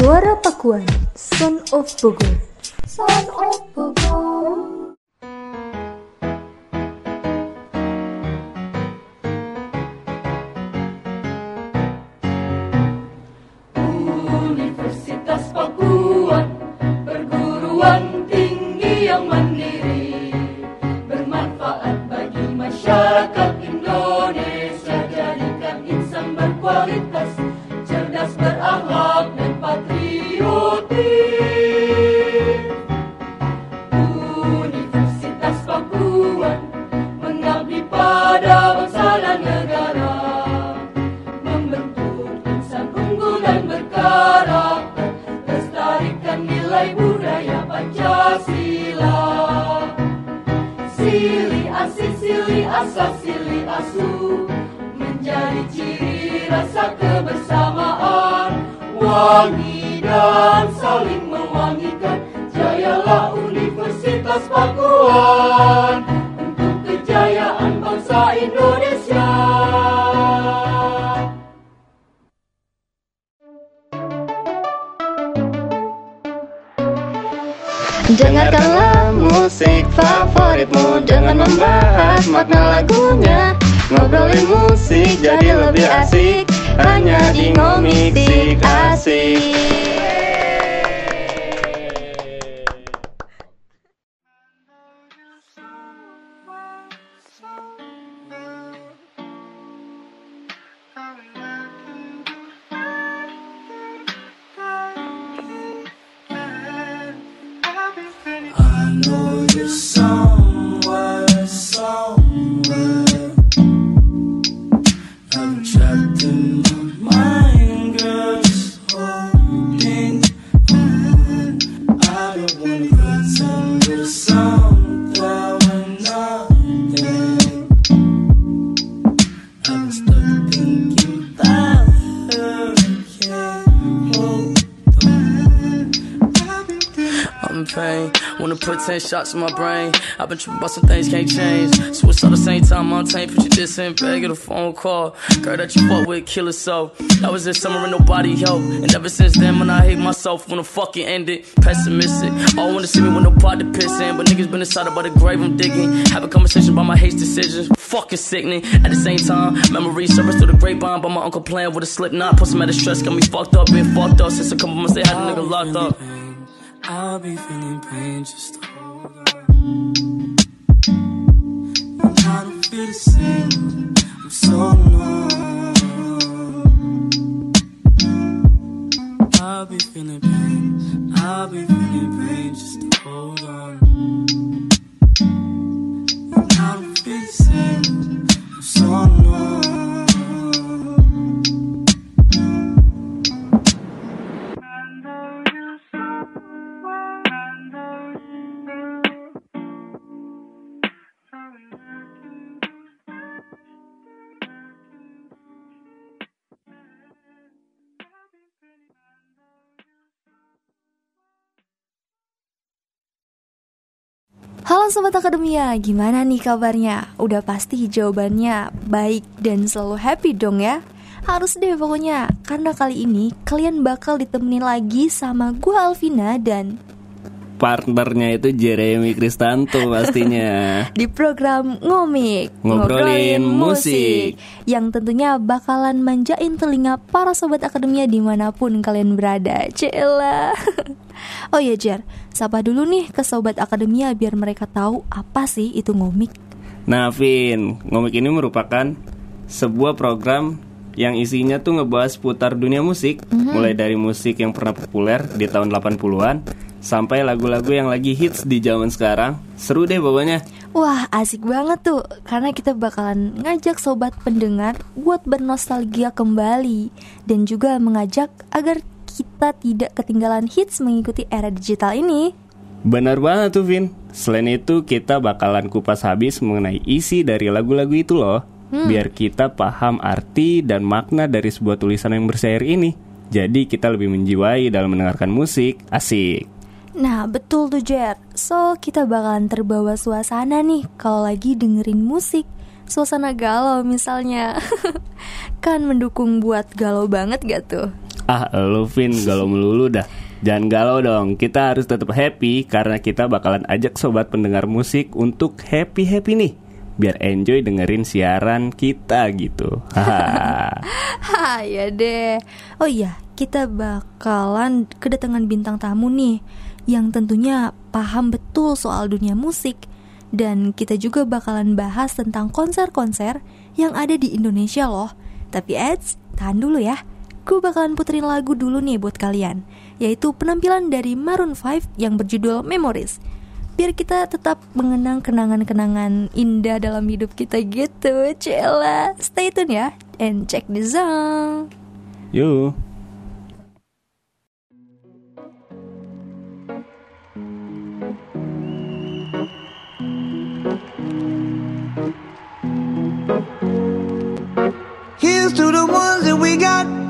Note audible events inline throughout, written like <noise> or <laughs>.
Suara Pakuan, Son of Bogor. Son of Bogor. Shots in my brain. I've been tripping about some things can't change. Switch all the same time, I'm tame. Put you this in bag a phone call. Girl that you fuck with, kill herself. That was this summer and nobody helped. And ever since then, when I hate myself, when the fucking ended, pessimistic. All wanna see me with no pot to piss in. But niggas been inside about the grave I'm digging. Have a conversation about my hate decisions. Fucking sickening. At the same time, memories surface through the grapevine. But my uncle playing with a slip knot. Put some out of stress, got me fucked up. Been fucked up since a couple months they had a nigga locked up. I'll be feeling pain, just I'm so numb. I'll be feeling pain. I'll be feeling pain just to hold on. I'm here. I'm so numb. Halo Sobat Akademia, gimana nih kabarnya? Udah pasti jawabannya baik dan selalu happy dong ya? Harus deh pokoknya, karena kali ini kalian bakal ditemenin lagi sama gue Alvina dan Partnernya itu Jeremy Kristanto pastinya <laughs> di program Ngomik Ngobrolin musik. Yang tentunya bakalan manjain telinga para Sobat Akademia di mana pun kalian berada Cela <laughs> Oh ya Jer, sapa dulu nih ke Sobat Akademia biar mereka tahu apa sih itu Ngomik. Nah Vin, Ngomik ini merupakan sebuah program yang isinya tuh ngebahas putar dunia musik. Mulai dari musik yang pernah populer di tahun 80-an Sampai lagu-lagu yang lagi hits di zaman sekarang. Seru deh pokoknya. Wah asik banget tuh Karena kita bakalan ngajak sobat pendengar Buat bernostalgia kembali Dan juga mengajak agar kita tidak ketinggalan hits mengikuti era digital ini. Benar banget tuh Vin. Selain itu kita bakalan kupas habis mengenai isi dari lagu-lagu itu loh. Biar kita paham arti dan makna dari sebuah tulisan yang bersyair ini. Jadi kita lebih menjiwai dalam mendengarkan musik. Asik. Nah betul tuh Jer. So kita bakalan terbawa suasana nih Kalau lagi dengerin musik. Suasana galau misalnya. <laughs> Kan mendukung buat galau banget gak tuh? Ah, lu Vin, galau melulu dah. Jangan galau dong, kita harus tetap happy karena kita bakalan ajak sobat pendengar musik untuk happy-happy nih. Biar enjoy dengerin siaran kita gitu. Hah, <laughs> ya deh. Oh iya, kita bakalan kedatangan bintang tamu nih yang tentunya paham betul soal dunia musik dan kita juga bakalan bahas tentang konser-konser yang ada di Indonesia loh. Tapi Eds, tahan dulu ya. Gue bakalan puterin lagu dulu nih buat kalian, yaitu penampilan dari Maroon 5 yang berjudul Memories. Biar kita tetap mengenang kenangan-kenangan indah dalam hidup kita gitu, Cela. Stay tune ya, and check the song. Yuk. Here's to the ones that we got.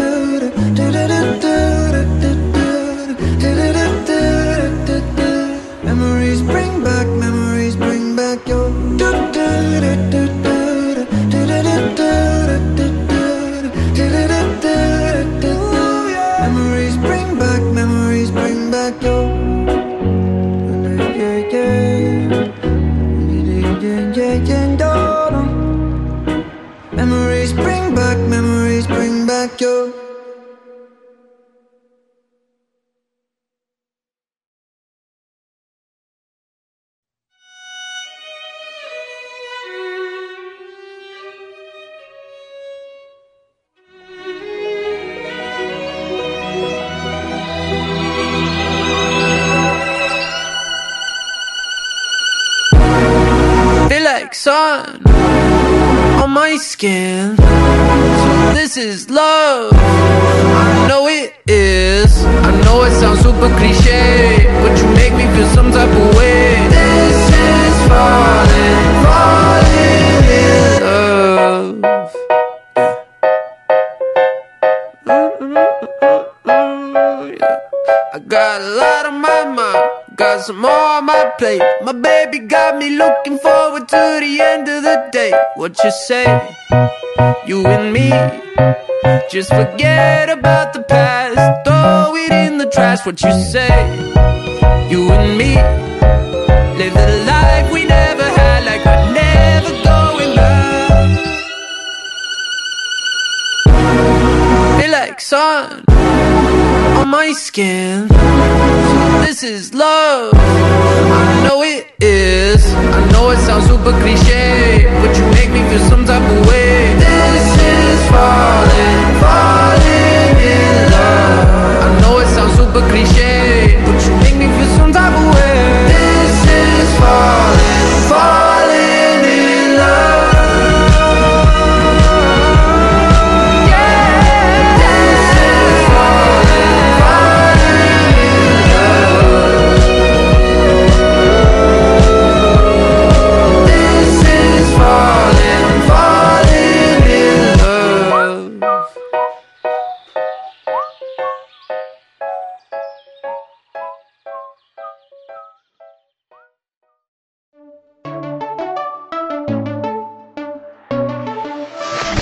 got some more on my plate. My baby got me looking forward to the end of the day. What you say? You and me. Just forget about the past. Throw it in the trash. What you say? You and me. Live the life we never had, like we're never going back. Be like on my skin. This is love. I know it is. I know it sounds super cliche, but you make me feel some type of way. This is falling, falling in love. I know it sounds super cliche,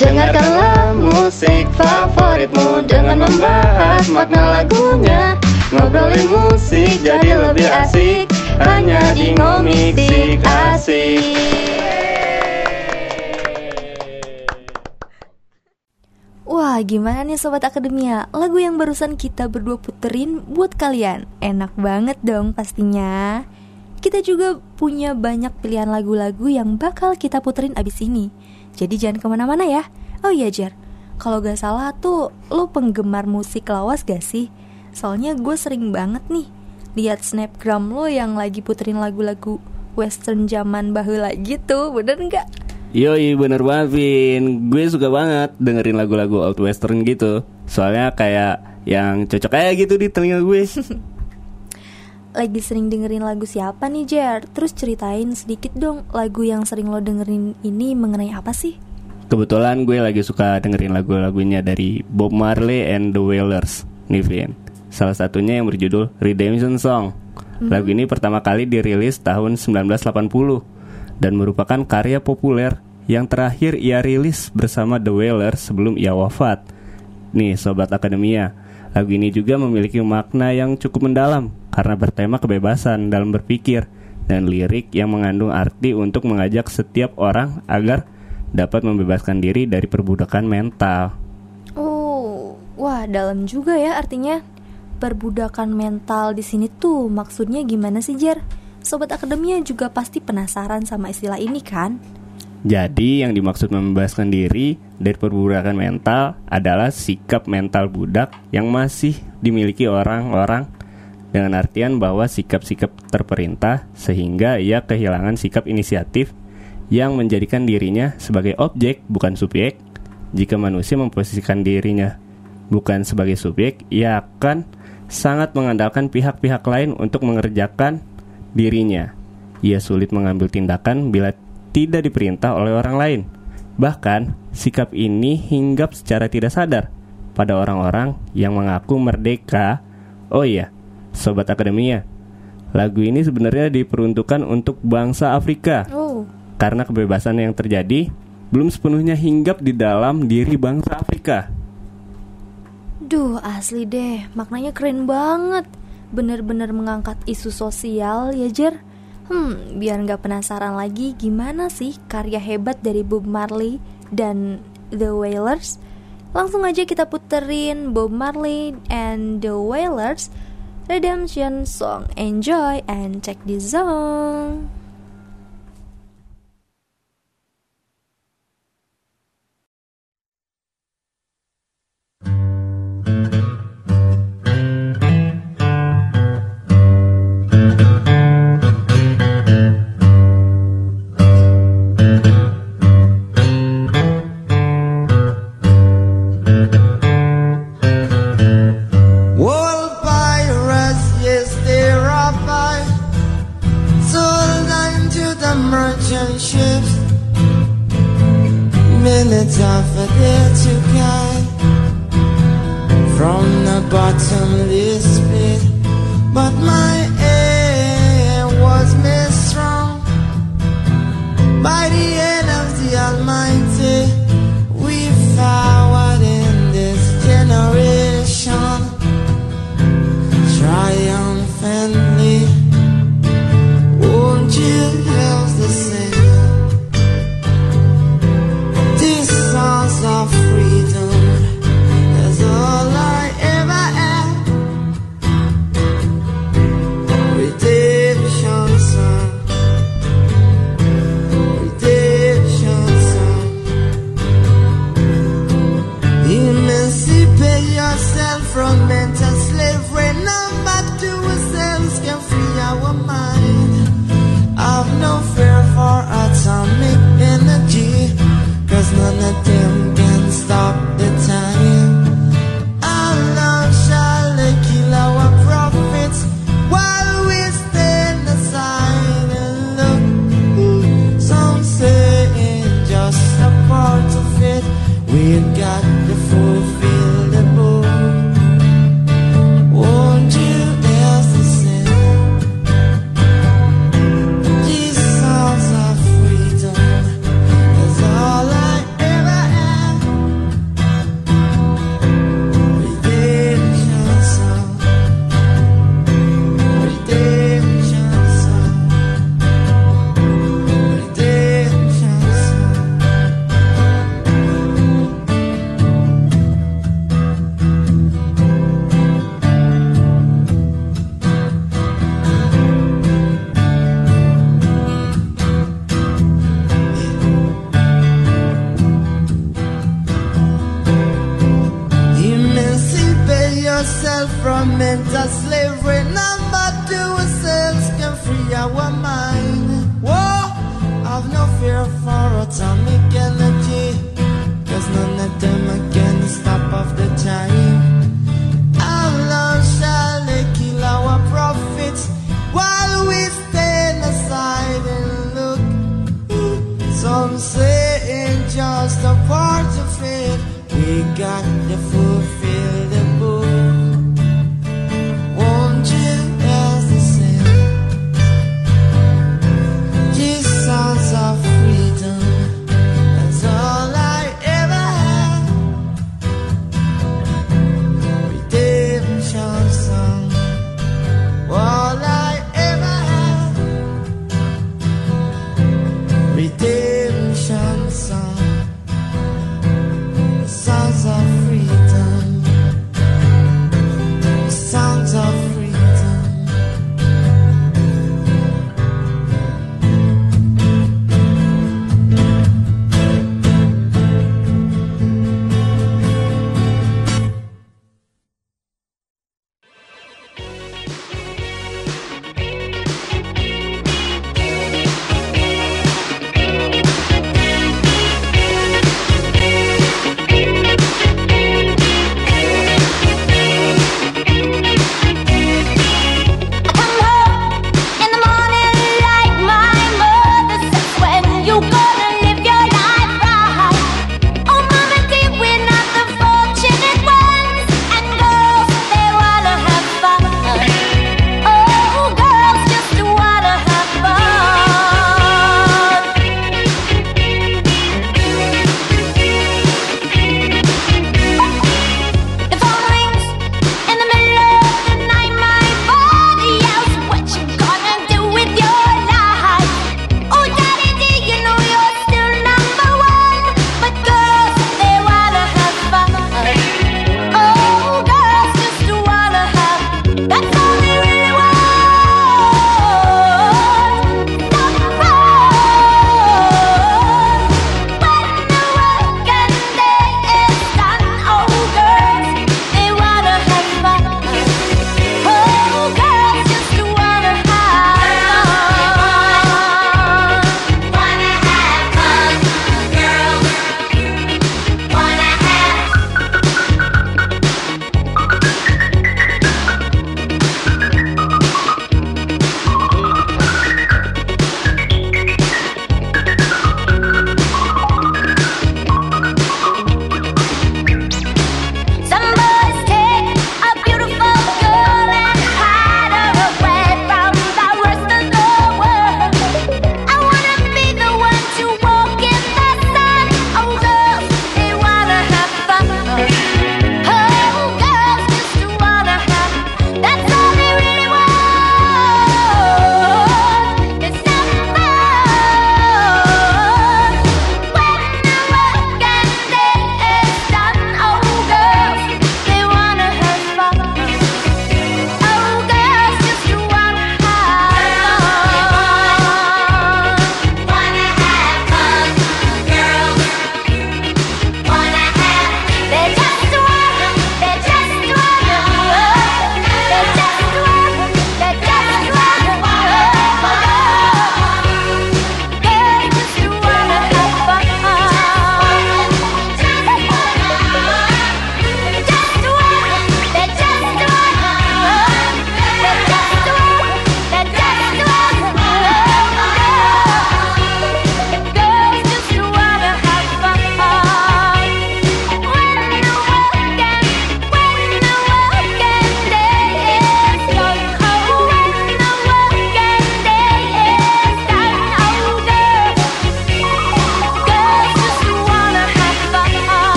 Dengarkanlah musik favoritmu dengan membahas makna lagunya. Ngobrolin musik jadi lebih asik Hanya di ngomik asik Wah, gimana nih Sobat Akademia? Lagu yang barusan kita berdua puterin buat kalian. Enak banget dong pastinya. Kita juga punya banyak pilihan lagu-lagu yang bakal kita puterin abis ini Jadi jangan ke mana-mana ya. Oh iya Jer, kalau gak salah tuh lo penggemar musik lawas gak sih? Soalnya gue sering banget nih Lihat snapgram lo yang lagi puterin lagu-lagu western zaman bahula gitu, bener nggak? Yoi bener banget Vin. Gue suka banget dengerin lagu-lagu old western gitu. Soalnya kayak yang cocok kayak gitu di telinga gue <laughs> Lagi sering dengerin lagu siapa nih Jer? Terus ceritain sedikit dong lagu yang sering lo dengerin ini mengenai apa sih? Kebetulan gue lagi suka dengerin lagu-lagunya dari Bob Marley and the Wailers nih Vin Salah satunya yang berjudul Redemption Song Lagu ini pertama kali dirilis tahun 1980 Dan merupakan karya populer yang terakhir ia rilis bersama The Wailers sebelum ia wafat Nih Sobat Akademia Lagu ini juga memiliki makna yang cukup mendalam Karena bertema kebebasan dalam berpikir Dan lirik yang mengandung arti untuk mengajak setiap orang agar dapat membebaskan diri dari perbudakan mental Oh, wah dalam juga ya artinya. Perbudakan mental di sini tuh maksudnya gimana sih Jer? Sobat Akademia juga pasti penasaran sama istilah ini kan? Jadi yang dimaksud membebaskan diri dari perbudakan mental adalah sikap mental budak yang masih dimiliki orang-orang dengan artian bahwa sikap-sikap terperintah sehingga ia kehilangan sikap inisiatif yang menjadikan dirinya sebagai objek bukan subjek. Jika manusia memposisikan dirinya bukan sebagai subjek, ia akan sangat mengandalkan pihak-pihak lain untuk mengerjakan dirinya. Ia sulit mengambil tindakan bila tidak diperintah oleh orang lain. Bahkan, sikap ini hinggap secara tidak sadar pada orang-orang yang mengaku merdeka. Oh iya, sobat akademia, lagu ini sebenarnya diperuntukkan untuk bangsa Afrika Oh, karena kebebasan yang terjadi belum sepenuhnya hinggap di dalam diri bangsa Afrika. duh asli deh, maknanya keren banget. Bener-bener mengangkat isu sosial ya Jer. Hmm, biar nggak penasaran lagi gimana sih karya hebat dari Bob Marley dan The Wailers. Langsung aja kita puterin Bob Marley and The Wailers Redemption Song. Enjoy and check this song. Minutes for there to guide from the bottomless pit. But my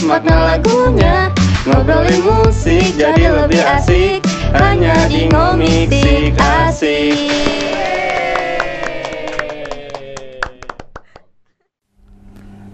membahas makna lagunya Ngobrolin musik jadi lebih asik Hanya di ngomik sik asik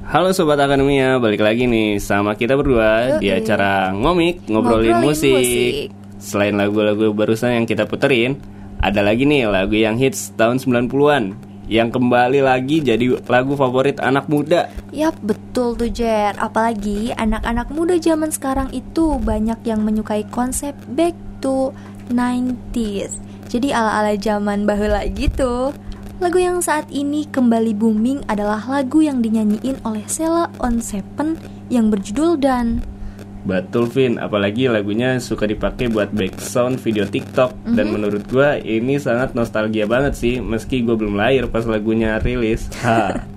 Halo Sobat Akademia, balik lagi nih sama kita berdua di Yoi. acara ngomik ngobrolin, Ngobrolin musik. musik. Selain lagu-lagu barusan yang kita puterin, ada lagi nih lagu yang hits tahun 90-an yang kembali lagi jadi lagu favorit anak muda. Yap, betul tuh Jer. Apalagi anak-anak muda zaman sekarang itu banyak yang menyukai konsep back to 90s. Jadi ala-ala zaman bahula gitu. Lagu yang saat ini kembali booming adalah lagu yang dinyanyiin oleh Sela on Seven yang berjudul Dan. Betul Vin, apalagi lagunya suka dipakai buat background video TikTok dan menurut gua ini sangat nostalgia banget sih meski gue belum lahir pas lagunya rilis. Ha. <laughs>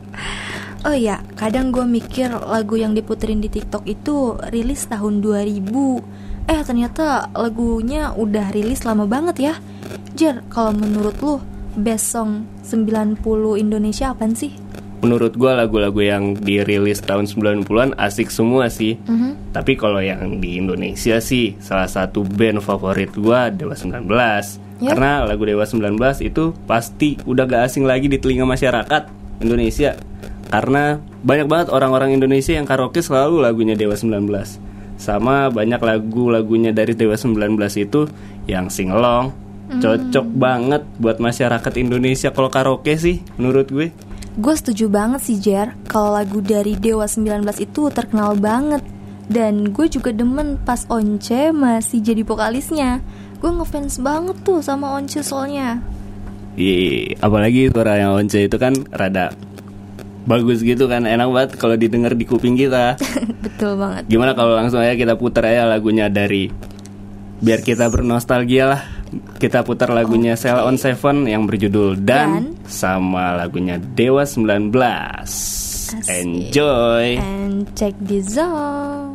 Oh iya, kadang gue mikir lagu yang diputerin di TikTok itu rilis tahun 2000 Eh ternyata lagunya udah rilis lama banget ya Jer, kalau menurut lu best song 90 Indonesia apaan sih? Menurut gua lagu-lagu yang dirilis tahun 90-an asik semua sih. Tapi kalau yang di Indonesia sih salah satu band favorit gua Dewa 19. Ya. Karena lagu Dewa 19 itu pasti udah gak asing lagi di telinga masyarakat Indonesia. Karena banyak banget orang-orang Indonesia yang karaoke selalu lagunya Dewa 19. Sama banyak lagu-lagunya dari Dewa 19 itu yang singelong. Cocok banget buat masyarakat Indonesia kalau karaoke sih menurut gue. Gue setuju banget sih Jer Kalau lagu dari Dewa 19 itu terkenal banget Dan gue juga demen pas Once masih jadi vokalisnya Gue ngefans banget tuh sama Once soalnya Iya, apalagi suara yang Once itu kan rada bagus gitu kan, enak banget kalau didengar di kuping kita. <laughs> Betul banget Gimana kalau langsung aja kita putar aja lagunya dari biar kita bernostalgia lah. Kita putar lagunya Sell on Seven yang berjudul Dan, Dan. sama lagunya Dewa 19. Enjoy. And check this out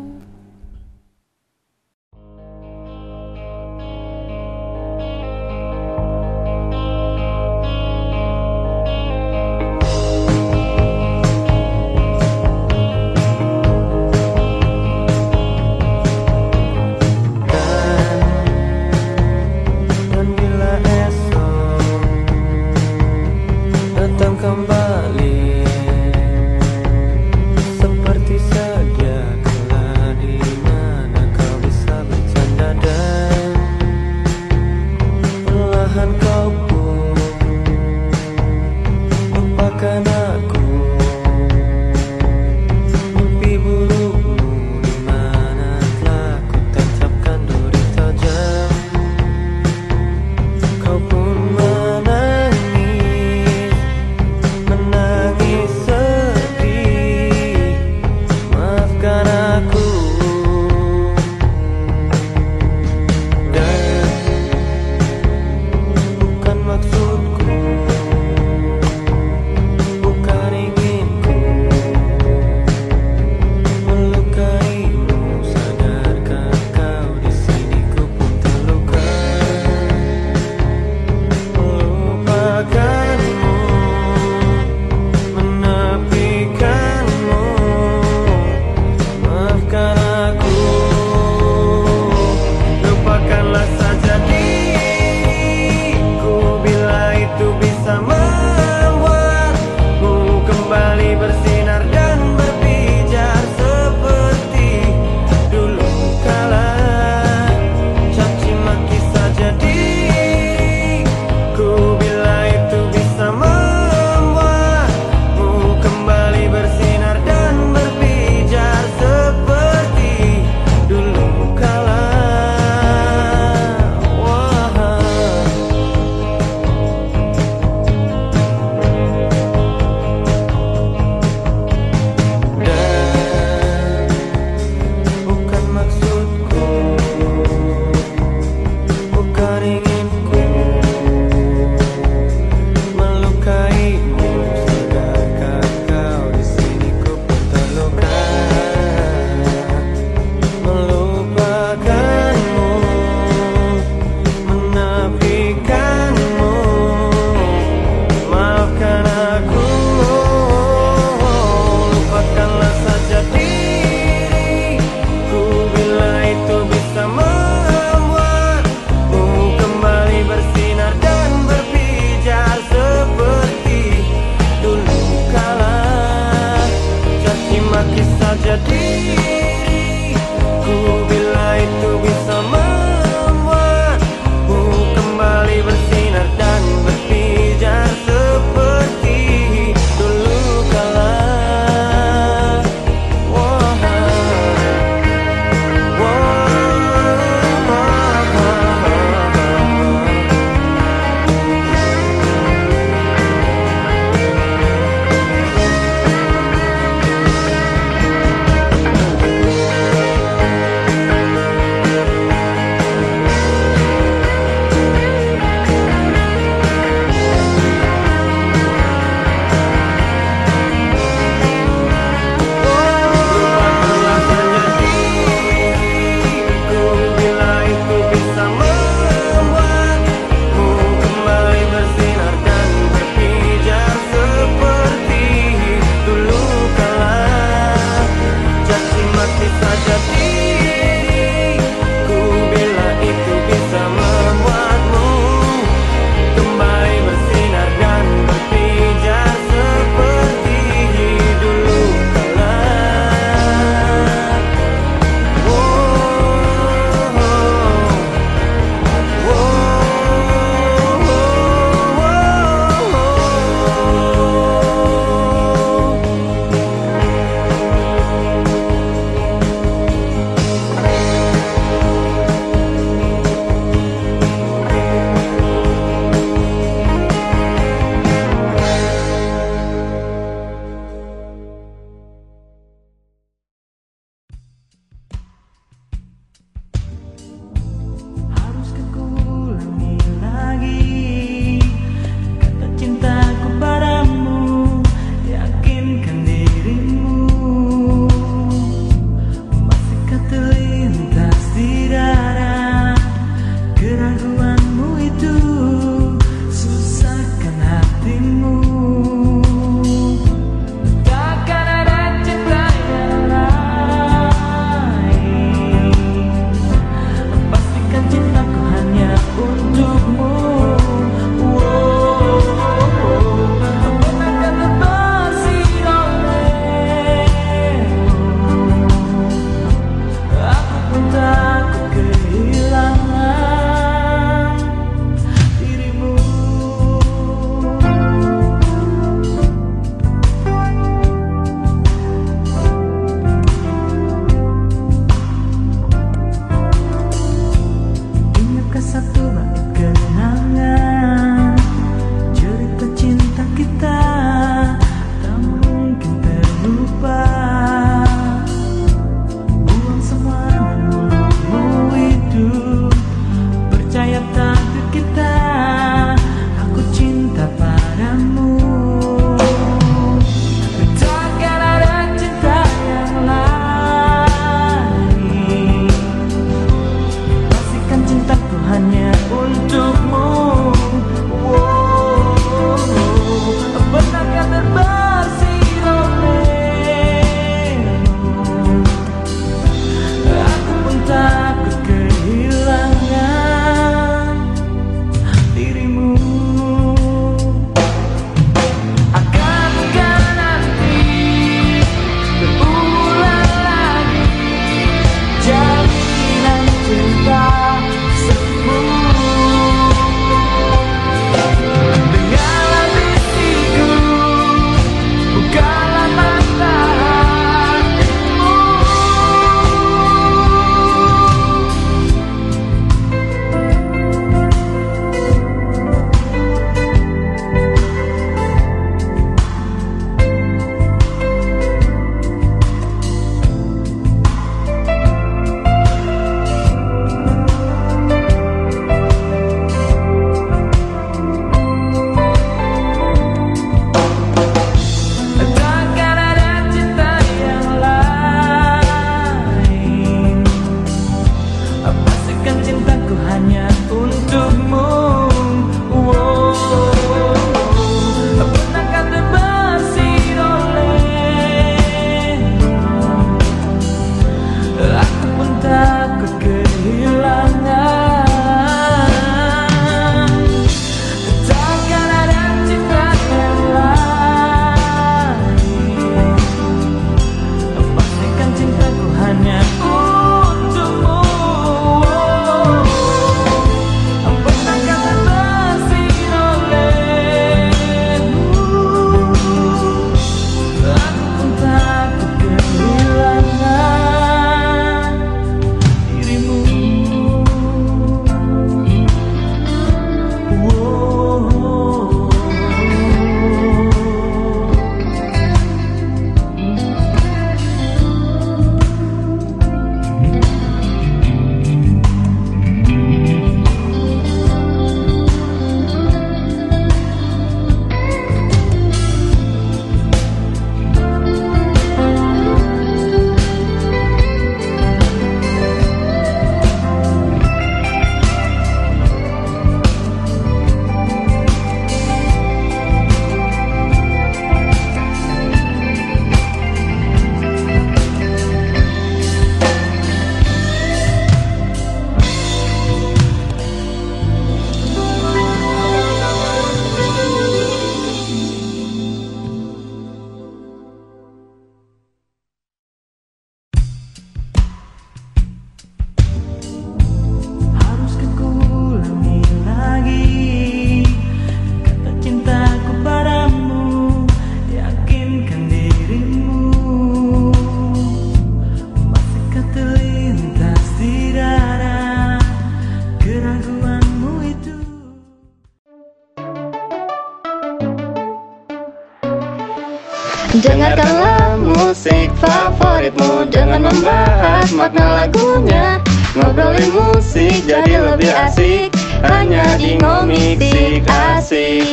membahas makna lagunya Ngobrolin musik jadi lebih asik Hanya di Ngomik Asik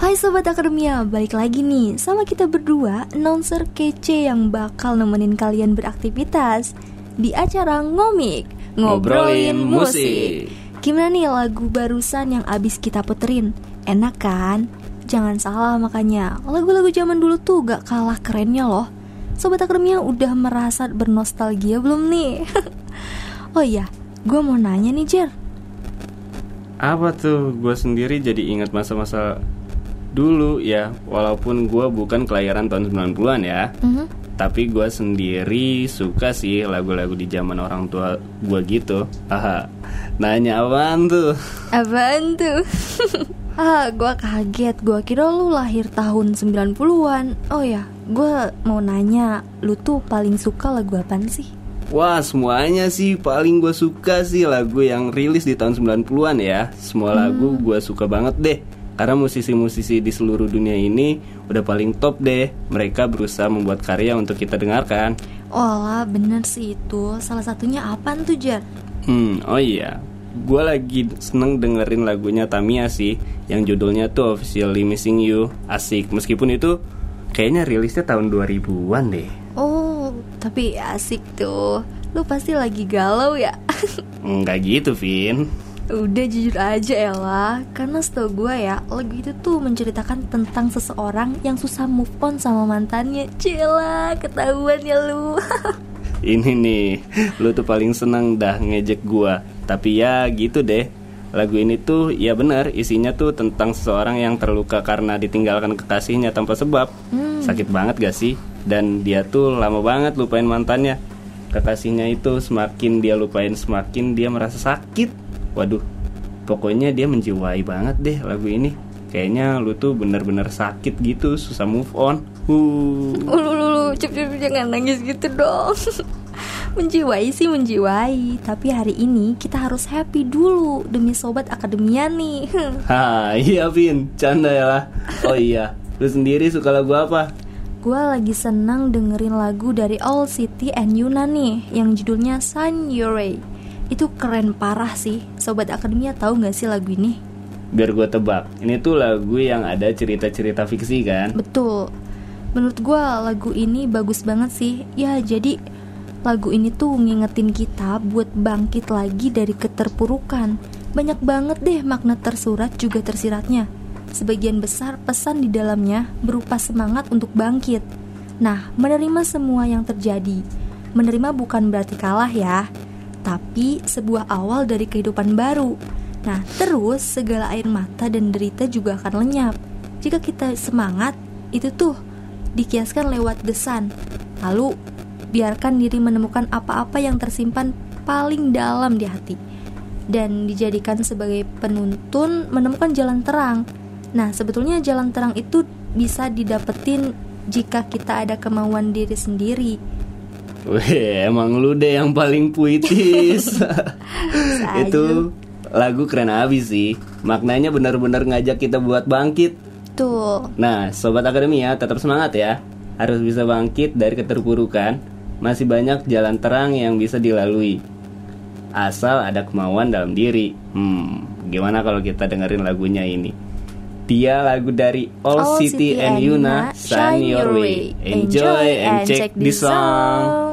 Hai Sobat Akademia, balik lagi nih sama kita berdua Announcer kece yang bakal nemenin kalian beraktivitas Di acara Ngomik Ngobrolin musik. Gimana nih lagu barusan yang abis kita puterin? Enak kan? Jangan salah makanya Lagu-lagu zaman dulu tuh gak kalah kerennya loh Sobat Akademia udah merasa bernostalgia belum nih? <laughs> oh iya, gue mau nanya nih Jer Apa tuh? Gue sendiri jadi ingat masa-masa dulu ya Walaupun gue bukan kelahiran tahun 90-an ya Mhm. Tapi gue sendiri suka sih lagu-lagu di zaman orang tua gue gitu Haha Nanya apaan tuh? Apaan tuh? <laughs> ah, gua kaget. Gua kira lu lahir tahun 90-an. Oh ya, gua mau nanya, lu tuh paling suka lagu apaan sih? Wah semuanya sih paling gue suka sih lagu yang rilis di tahun 90-an ya Semua lagu gue suka banget deh Karena musisi-musisi di seluruh dunia ini udah paling top deh Mereka berusaha membuat karya untuk kita dengarkan Oh bener sih itu. Salah satunya apaan tuh, Jar? Hmm, oh iya Gue lagi seneng dengerin lagunya Tamiya sih Yang judulnya tuh Officially Missing You. Asik. Meskipun itu kayaknya rilisnya tahun 2000-an deh. Oh, tapi asik tuh. Lu pasti lagi galau ya? <laughs> Enggak gitu, Vin. Udah jujur aja Ella. Karena setau gue ya Lagu itu tuh menceritakan tentang seseorang Yang susah move on sama mantannya. Cila ketahuan ya lu <laughs> Ini nih, lu tuh paling seneng dah ngejek gua. Tapi ya gitu deh. Lagu ini tuh ya benar isinya tuh tentang seseorang yang terluka karena ditinggalkan kekasihnya tanpa sebab. Sakit banget gak sih? Dan dia tuh lama banget lupain mantannya. Kekasihnya itu semakin dia lupain semakin dia merasa sakit. Waduh, pokoknya dia menjiwai banget deh lagu ini. Kayaknya lu tuh bener-bener sakit gitu, susah move on. Huh. Ulu ulu cep cep jangan nangis gitu dong <laughs> Menjiwai sih menjiwai Tapi hari ini kita harus happy dulu Demi sobat akademia nih <laughs> Ha, iya Vin, canda ya lah. Oh iya, lu sendiri suka lagu apa? Gue lagi senang dengerin lagu dari All City and Yuna nih Yang judulnya Sun Ray Itu keren parah sih Sobat akademia tahu gak sih lagu ini? Biar gue tebak, ini tuh lagu yang ada cerita-cerita fiksi kan? Betul Menurut gue lagu ini bagus banget sih. Ya jadi lagu ini tuh ngingetin kita buat bangkit lagi dari keterpurukan. Banyak banget deh makna tersurat juga tersiratnya. Sebagian besar pesan di dalamnya berupa semangat untuk bangkit. Nah menerima semua yang terjadi. Menerima bukan berarti kalah ya Tapi sebuah awal dari kehidupan baru. Nah terus segala air mata dan derita juga akan lenyap. Jika kita semangat itu tuh dikiaskan lewat desan. Lalu biarkan diri menemukan apa-apa yang tersimpan paling dalam di hati dan dijadikan sebagai penuntun menemukan jalan terang. Nah, sebetulnya jalan terang itu bisa didapetin jika kita ada kemauan diri sendiri. Weh, emang lu deh yang paling puitis. <laughs> Itu lagu keren abis sih. Maknanya benar-benar ngajak kita buat bangkit. Tuh, Nah, sobat akademia tetap semangat ya. Harus bisa bangkit dari keterpurukan. Masih banyak jalan terang yang bisa dilalui. Asal ada kemauan dalam diri. Hmm, gimana kalau kita dengerin lagunya ini? Dia lagu dari All, City, and Yuna, Shine Your Way. Enjoy and check this song.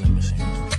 All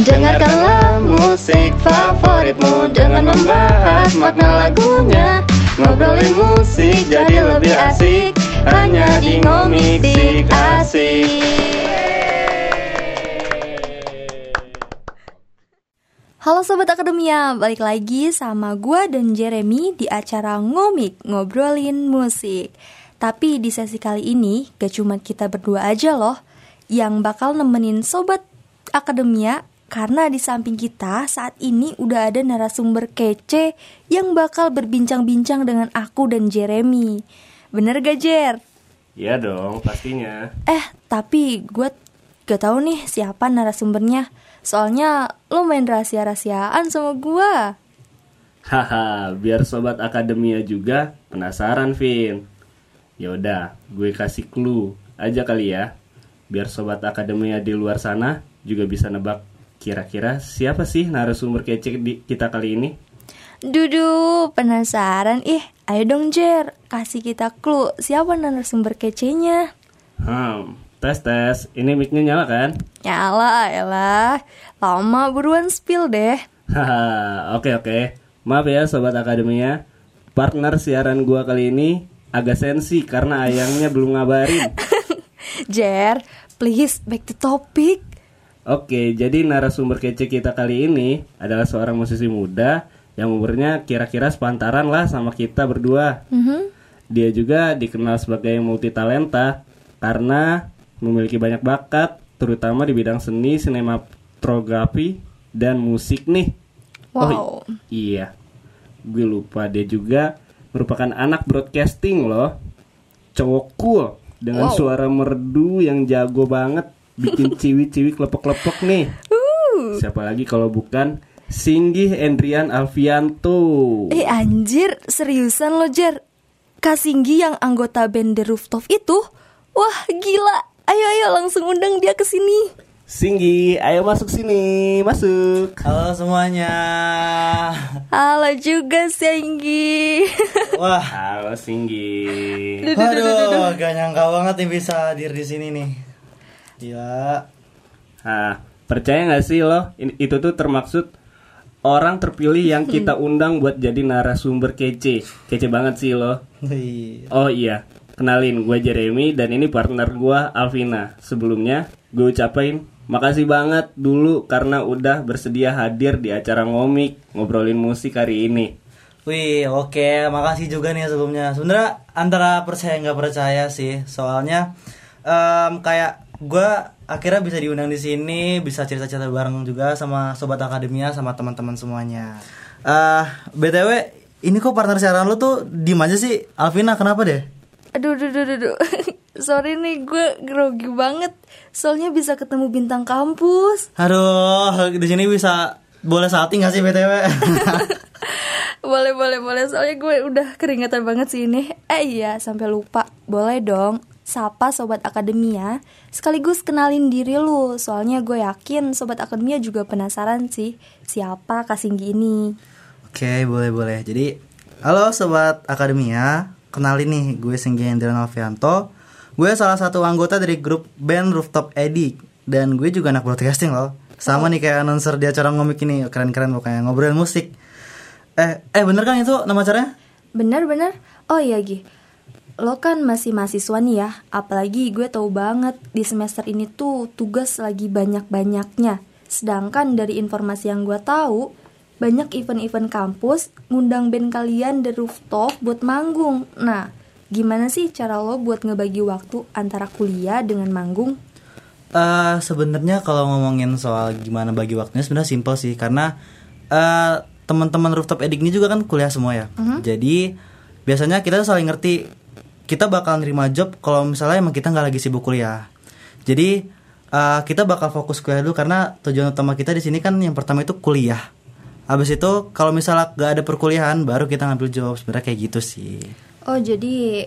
Dengarkanlah musik favoritmu dengan membahas makna lagunya. Ngobrolin musik jadi lebih asik Hanya di ngomik sik asik. Halo Sobat Akademia, balik lagi sama gua dan Jeremy di acara Ngomik, Ngobrolin Musik. Tapi di sesi kali ini gak cuma kita berdua aja loh Yang bakal nemenin Sobat Akademia Karena di samping kita saat ini udah ada narasumber kece Yang bakal berbincang-bincang dengan aku dan Jeremy Bener gak Jer? Iya dong pastinya Eh, tapi gue gak tahu nih siapa narasumbernya. Soalnya lo main rahasia-rahasiaan sama gue. Haha, biar sobat akademia juga penasaran, Vin. Yaudah, gue kasih clue aja kali ya. Biar sobat akademia di luar sana juga bisa nebak kira-kira siapa sih narasumber kece di kita kali ini? Dudu, penasaran ih. Ayo dong Jer, kasih kita clue siapa narasumber kecenya. Hmm, tes tes. Ini mic-nya nyala kan? Nyala, elah. Lama buruan spill deh. Haha, oke oke. Maaf ya sobat akademia. Partner siaran gua kali ini agak sensi karena ayangnya belum ngabarin. <laughs> Jer, please back to topic. Oke, jadi narasumber kece kita kali ini adalah seorang musisi muda yang umurnya kira-kira sepantaran lah sama kita berdua. Mhm. Dia juga dikenal sebagai multi talenta karena memiliki banyak bakat, terutama di bidang seni, sinematografi, dan musik nih. Wow. Oh iya, gue lupa dia juga merupakan anak broadcasting loh, cowok cool dengan Wow. suara merdu yang jago banget, bikin ciwi-ciwi klepek-klepek nih. Siapa lagi kalau bukan Singgih Endrian Alfianto. Eh anjir, seriusan lo Jer? Kasinggi yang anggota band The Rooftop itu? Wah gila, ayo ayo langsung undang dia ke sini. Singgi, ayo masuk sini, masuk. Halo semuanya. Halo juga Singgi. <laughs> Wah, Halo Singgi. waduh, gak nyangka banget nih bisa hadir di sini nih. Gila. Nah, percaya nggak sih lo? Itu tuh termaksud orang terpilih yang <laughs> kita undang buat jadi narasumber kece. Kece banget sih lo. Wih. Oh iya, kenalin gue Jeremy dan ini partner gue Alvina. Sebelumnya gue ucapin makasih banget dulu karena udah bersedia hadir di acara ngomik ngobrolin musik hari ini. Wih, oke, makasih juga nih sebelumnya. Sebenarnya antara percaya nggak percaya sih, soalnya em, kayak gue akhirnya bisa diundang di sini, bisa cerita-cerita bareng juga sama sobat akademia, sama teman-teman semuanya. Eh, btw, ini kok partner siaran lu tuh diem aja sih, Alvina kenapa deh? Aduh, aduh, aduh, aduh, aduh. <laughs> Sorry nih, gue grogi banget. Soalnya bisa ketemu bintang kampus. Aduh, di sini bisa boleh salting gak sih btw? <laughs> boleh, boleh, boleh. Soalnya gue udah keringetan banget sih ini. Eh iya, sampai lupa. Boleh dong. Sapa Sobat Akademia Sekaligus kenalin diri lu Soalnya gue yakin Sobat Akademia juga penasaran sih Siapa Kasinggi ini Oke, boleh boleh. Jadi, halo sobat akademia, kenalin nih, gue Singgi Hendra Novianto. Gue salah satu anggota dari grup band Rooftop Edik dan gue juga anak broadcasting loh. Sama nih kayak announcer di acara ngomik ini, keren-keren pokoknya ngobrol musik. Eh, eh bener kan itu nama acaranya? Bener-bener Oh iya Gi Lo kan masih mahasiswa nih ya Apalagi gue tahu banget Di semester ini tuh tugas lagi banyak-banyaknya Sedangkan dari informasi yang gue tahu Banyak event-event kampus Ngundang band kalian The Rooftop buat manggung Nah gimana sih cara lo buat ngebagi waktu Antara kuliah dengan manggung? Eh sebenarnya kalau ngomongin soal gimana bagi waktunya sebenarnya simpel sih karena eh teman-teman rooftop edik ini juga kan kuliah semua ya. Jadi biasanya kita saling ngerti kita bakal nerima job kalau misalnya emang kita nggak lagi sibuk kuliah. Jadi eh, kita bakal fokus kuliah dulu karena tujuan utama kita di sini kan yang pertama itu kuliah. Habis itu kalau misalnya gak ada perkuliahan baru kita ngambil job sebenarnya kayak gitu sih. Oh jadi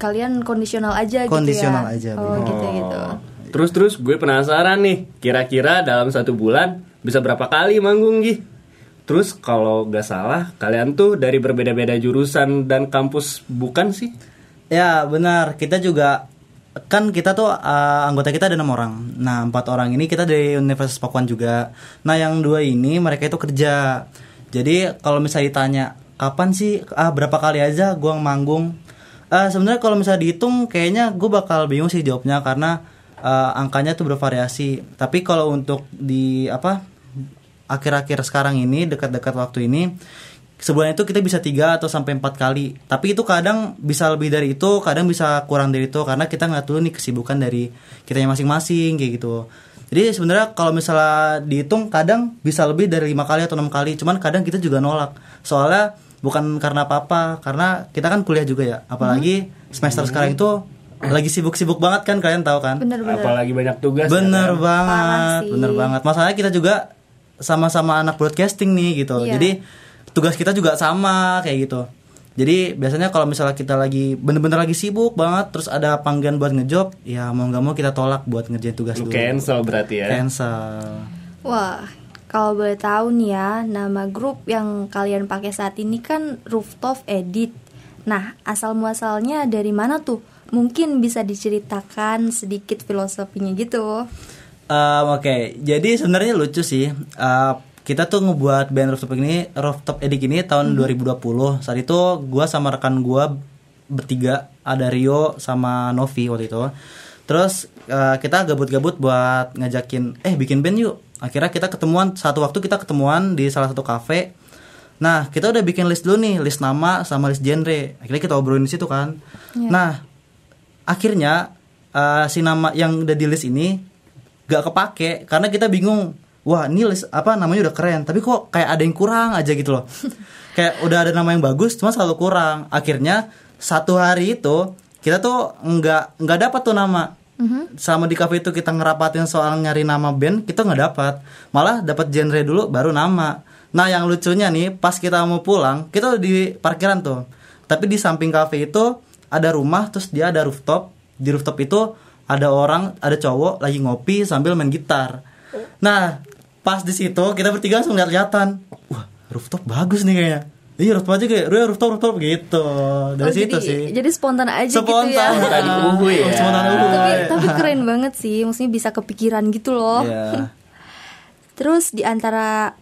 kalian kondisional aja Kondisional gitu ya? aja, Oh bener. gitu gitu Terus terus gue penasaran nih, kira-kira dalam satu bulan bisa berapa kali manggung Gi? Terus kalau gak salah, kalian tuh dari berbeda-beda jurusan dan kampus bukan sih? Ya benar, kita juga kan kita tuh uh, anggota kita ada enam orang. Nah empat orang ini kita dari Universitas Pakuan juga. Nah yang dua ini mereka itu kerja. Jadi kalau misalnya ditanya kapan sih ah berapa kali aja gua manggung? Ah sebenarnya kalau misalnya dihitung kayaknya gue bakal bingung sih jawabnya karena uh, angkanya tuh bervariasi. Tapi kalau untuk di apa akhir-akhir sekarang ini dekat-dekat waktu ini sebulan itu kita bisa tiga atau sampai empat kali tapi itu kadang bisa lebih dari itu kadang bisa kurang dari itu karena kita nggak tahu nih kesibukan dari kitanya masing-masing kayak gitu jadi sebenarnya kalau misalnya dihitung kadang bisa lebih dari lima kali atau enam kali cuman kadang kita juga nolak soalnya bukan karena apa-apa karena kita kan kuliah juga ya apalagi semester sekarang itu lagi sibuk-sibuk banget kan kalian tahu kan Bener-bener. Apalagi banyak tugas. ya Bener kan? banget, bener banget. Masalahnya kita juga sama-sama anak broadcasting nih gitu. Iya. Jadi tugas kita juga sama kayak gitu. Jadi biasanya kalau misalnya kita lagi bener-bener lagi sibuk banget, terus ada panggilan buat ngejob, ya mau nggak mau kita tolak buat ngerjain tugas Lu dulu. cancel berarti ya. Cancel. Wah, kalau boleh tahu nih ya, nama grup yang kalian pakai saat ini kan Rooftop Edit. Nah, asal muasalnya dari mana tuh? Mungkin bisa diceritakan sedikit filosofinya gitu. Um, Oke, jadi sebenarnya lucu sih. Uh, kita tuh ngebuat band rooftop ini, rooftop edik ini tahun 2020. Saat itu gua sama rekan gua bertiga, ada Rio sama Novi waktu itu. Terus uh, kita gabut-gabut buat ngajakin, eh bikin band yuk. Akhirnya kita ketemuan satu waktu kita ketemuan di salah satu kafe. Nah, kita udah bikin list dulu nih, list nama sama list genre. Akhirnya kita obrolin di situ kan. Nah, akhirnya uh, si nama yang udah di list ini gak kepake karena kita bingung wah ini list apa namanya udah keren. Tapi kok kayak ada yang kurang aja gitu loh. <laughs> Kayak udah ada nama yang bagus cuma selalu kurang. Akhirnya satu hari itu kita tuh nggak nggak dapat tuh nama. Sama di cafe itu kita ngerapatin soal nyari nama band kita nggak dapat malah dapat genre dulu baru nama. Nah yang lucunya nih pas kita mau pulang kita udah di parkiran tuh. Tapi di samping cafe itu ada rumah terus dia ada rooftop. Di rooftop itu ada orang ada cowok lagi ngopi sambil main gitar. Nah pas di situ kita bertiga langsung lihat-lihatan wah rooftop bagus nih kayaknya iya rooftop aja kayak "Ria, rooftop rooftop gitu dari Oh, situ jadi, sih Jadi spontan aja spontan gitu ya. Spontan uhuy ya. Oh, spontan uhuy. tapi tapi keren banget sih, maksudnya bisa kepikiran gitu loh. Iya. <laughs> Terus di antara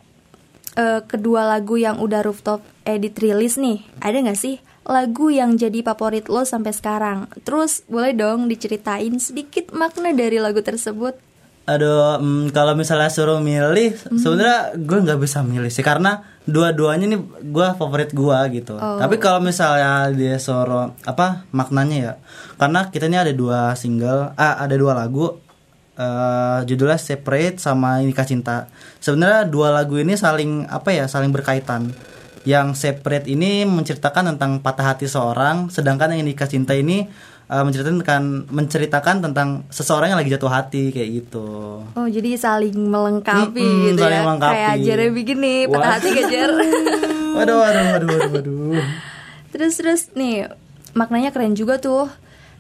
eh, kedua lagu yang udah rooftop edit rilis nih, ada nggak sih lagu yang jadi favorit lo sampai sekarang? Terus boleh dong diceritain sedikit makna dari lagu tersebut? Aduh, mm, kalau misalnya suruh milih, sebenarnya gue nggak bisa milih sih karena dua-duanya nih gue favorit gue gitu. Oh. Tapi kalau misalnya dia suruh apa maknanya ya, karena kita ini ada dua single, ah ada dua lagu, eh judulnya Separate sama Nikah Cinta. Sebenarnya dua lagu ini saling apa ya, saling berkaitan. Yang Separate ini menceritakan tentang patah hati seorang, sedangkan yang Nikah Cinta ini eh, menceritakan menceritakan tentang seseorang yang lagi jatuh hati kayak gitu. Oh jadi saling melengkapi Mm-mm, gitu saling ya melengkapi. Kayak Jeremy gini patah hati gak Jer? <laughs> Waduh, waduh, waduh, waduh, waduh. Terus terus nih maknanya keren juga tuh.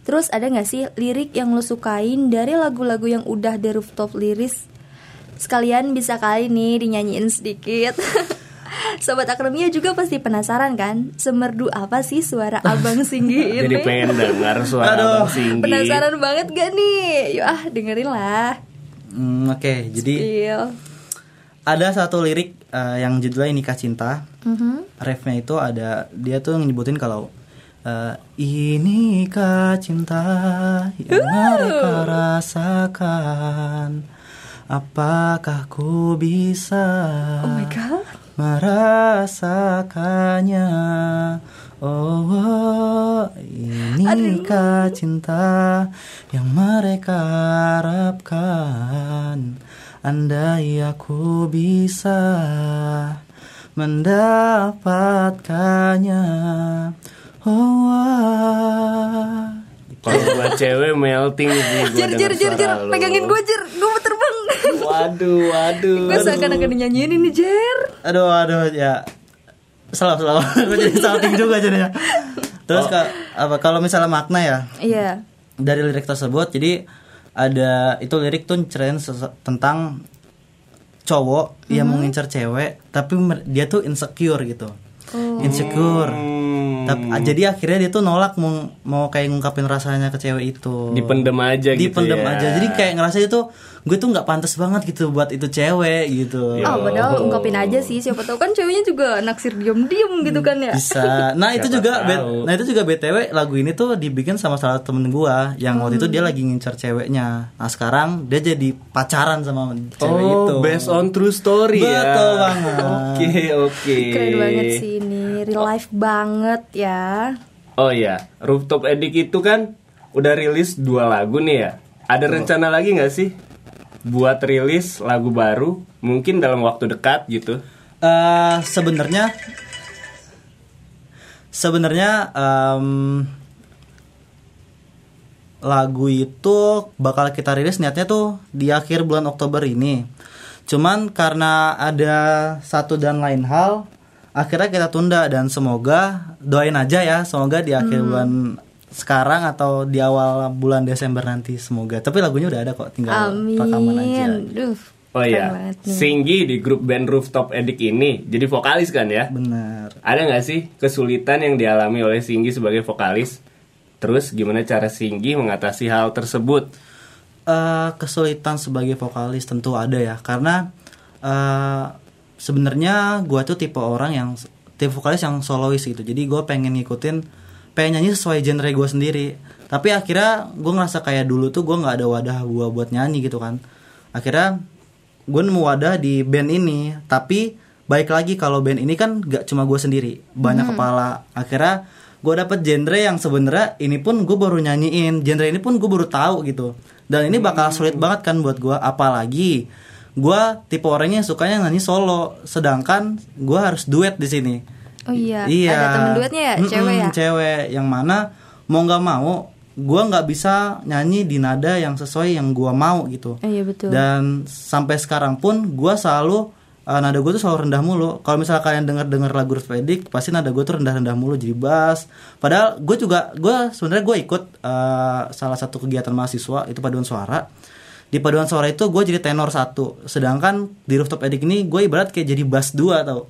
Terus ada nggak sih lirik yang lo sukain dari lagu-lagu yang udah di rooftop liris? Sekalian bisa kali nih dinyanyiin sedikit. <laughs> Sobat Akademia juga pasti penasaran kan Semerdu apa sih suara Abang Singgi <laughs> ini Jadi pengen dengar suara Aduh. Abang Singgi. Penasaran banget gak nih? Yuk ah dengerin lah Hmm, Oke, jadi Iya ada satu lirik eh, yang judulnya Nikah Cinta. Mhm. Refnya itu ada dia tuh nyebutin kalau eh, inikah cinta yang mereka rasakan. Apakah ku bisa Oh my god merasakannya? Oh, oh, inikah cinta yang mereka harapkan? Andai aku bisa mendapatkannya. Oh, ah. Kalau buat cewek melting sih gua Jer jer denger jer jer suara lu. Pegangin gue jer Gue mau terbang. Waduh, waduh. Gue seakan-akan dinyanyiin ini jer aduh aduh ya. Salah salah. <laughs> Gue jadi salting juga jadinya. Terus ka- apa kalau misalnya makna ya. Iya. Dari lirik tersebut jadi ada itu lirik tuh ceritain tentang cowok yang mau ngincar cewek tapi dia tuh insecure gitu insecure Tapi jadi akhirnya dia tuh nolak mau mau kayak ngungkapin rasanya ke cewek itu. Dipendem aja gitu Dipendem ya. aja. Jadi kayak ngerasa itu gue tuh nggak pantas banget gitu buat itu cewek gitu. Oh, padahal ungkapin aja sih. Siapa tahu kan ceweknya juga naksir diem-diem gitu kan ya. Bisa. <laughs> Nah itu Siapa juga, tahu. nah itu juga btw lagu ini tuh dibikin sama salah satu temen gua yang waktu itu dia lagi ngincar ceweknya. Nah sekarang dia jadi pacaran sama cewek Oh, itu. based on true story ya. Betul banget. Oke, oke. Keren banget sih ini. Real life banget ya. Oh iya, Rooftop Edik itu kan udah rilis dua lagu nih ya. Ada rencana lagi nggak sih buat rilis lagu baru? Mungkin dalam waktu dekat gitu. Eh, sebenarnya sebenarnya em, lagu itu bakal kita rilis niatnya tuh di akhir bulan Oktober ini. Cuman karena ada satu dan lain hal, akhirnya kita tunda dan semoga doain aja ya, semoga di akhir bulan sekarang atau di awal bulan Desember nanti semoga. Tapi lagunya udah ada kok, tinggal rekaman aja. Amin. Duh. Oh iya. Singgi di grup band Rooftop Edik ini jadi vokalis kan ya? Bener. Ada nggak sih kesulitan yang dialami oleh Singgi sebagai vokalis? Terus gimana cara Singgi mengatasi hal tersebut? eh kesulitan sebagai vokalis tentu ada ya karena eh sebenarnya gue tuh tipe orang yang tipe vokalis yang solois gitu jadi gue pengen ngikutin pengen nyanyi sesuai genre gue sendiri. Tapi akhirnya gue ngerasa kayak dulu tuh gue nggak ada wadah gue buat nyanyi gitu kan. Akhirnya gue nemu wadah di band ini. Tapi baik lagi kalau band ini kan gak cuma gue sendiri banyak kepala. Akhirnya gue dapet genre yang sebenarnya ini pun gue baru nyanyiin genre ini pun gue baru tahu gitu. Dan ini bakal sulit banget kan buat gue apalagi gue tipe orangnya yang sukanya nyanyi solo. Sedangkan gue harus duet di sini Oh iya. Ada temen duetnya ya, Mm-mm, cewek ya. cewek yang mana mau nggak mau gue nggak bisa nyanyi di nada yang sesuai yang gue mau gitu Oh iya betul. dan sampai sekarang pun gue selalu uh, nada gue tuh selalu rendah mulu kalau misalnya kalian dengar dengar lagu Spedik pasti nada gue tuh rendah rendah mulu jadi bass padahal gue juga gue sebenarnya gue ikut uh, salah satu kegiatan mahasiswa itu paduan suara di paduan suara itu gue jadi tenor satu sedangkan di rooftop edik ini gue ibarat kayak jadi bass dua tau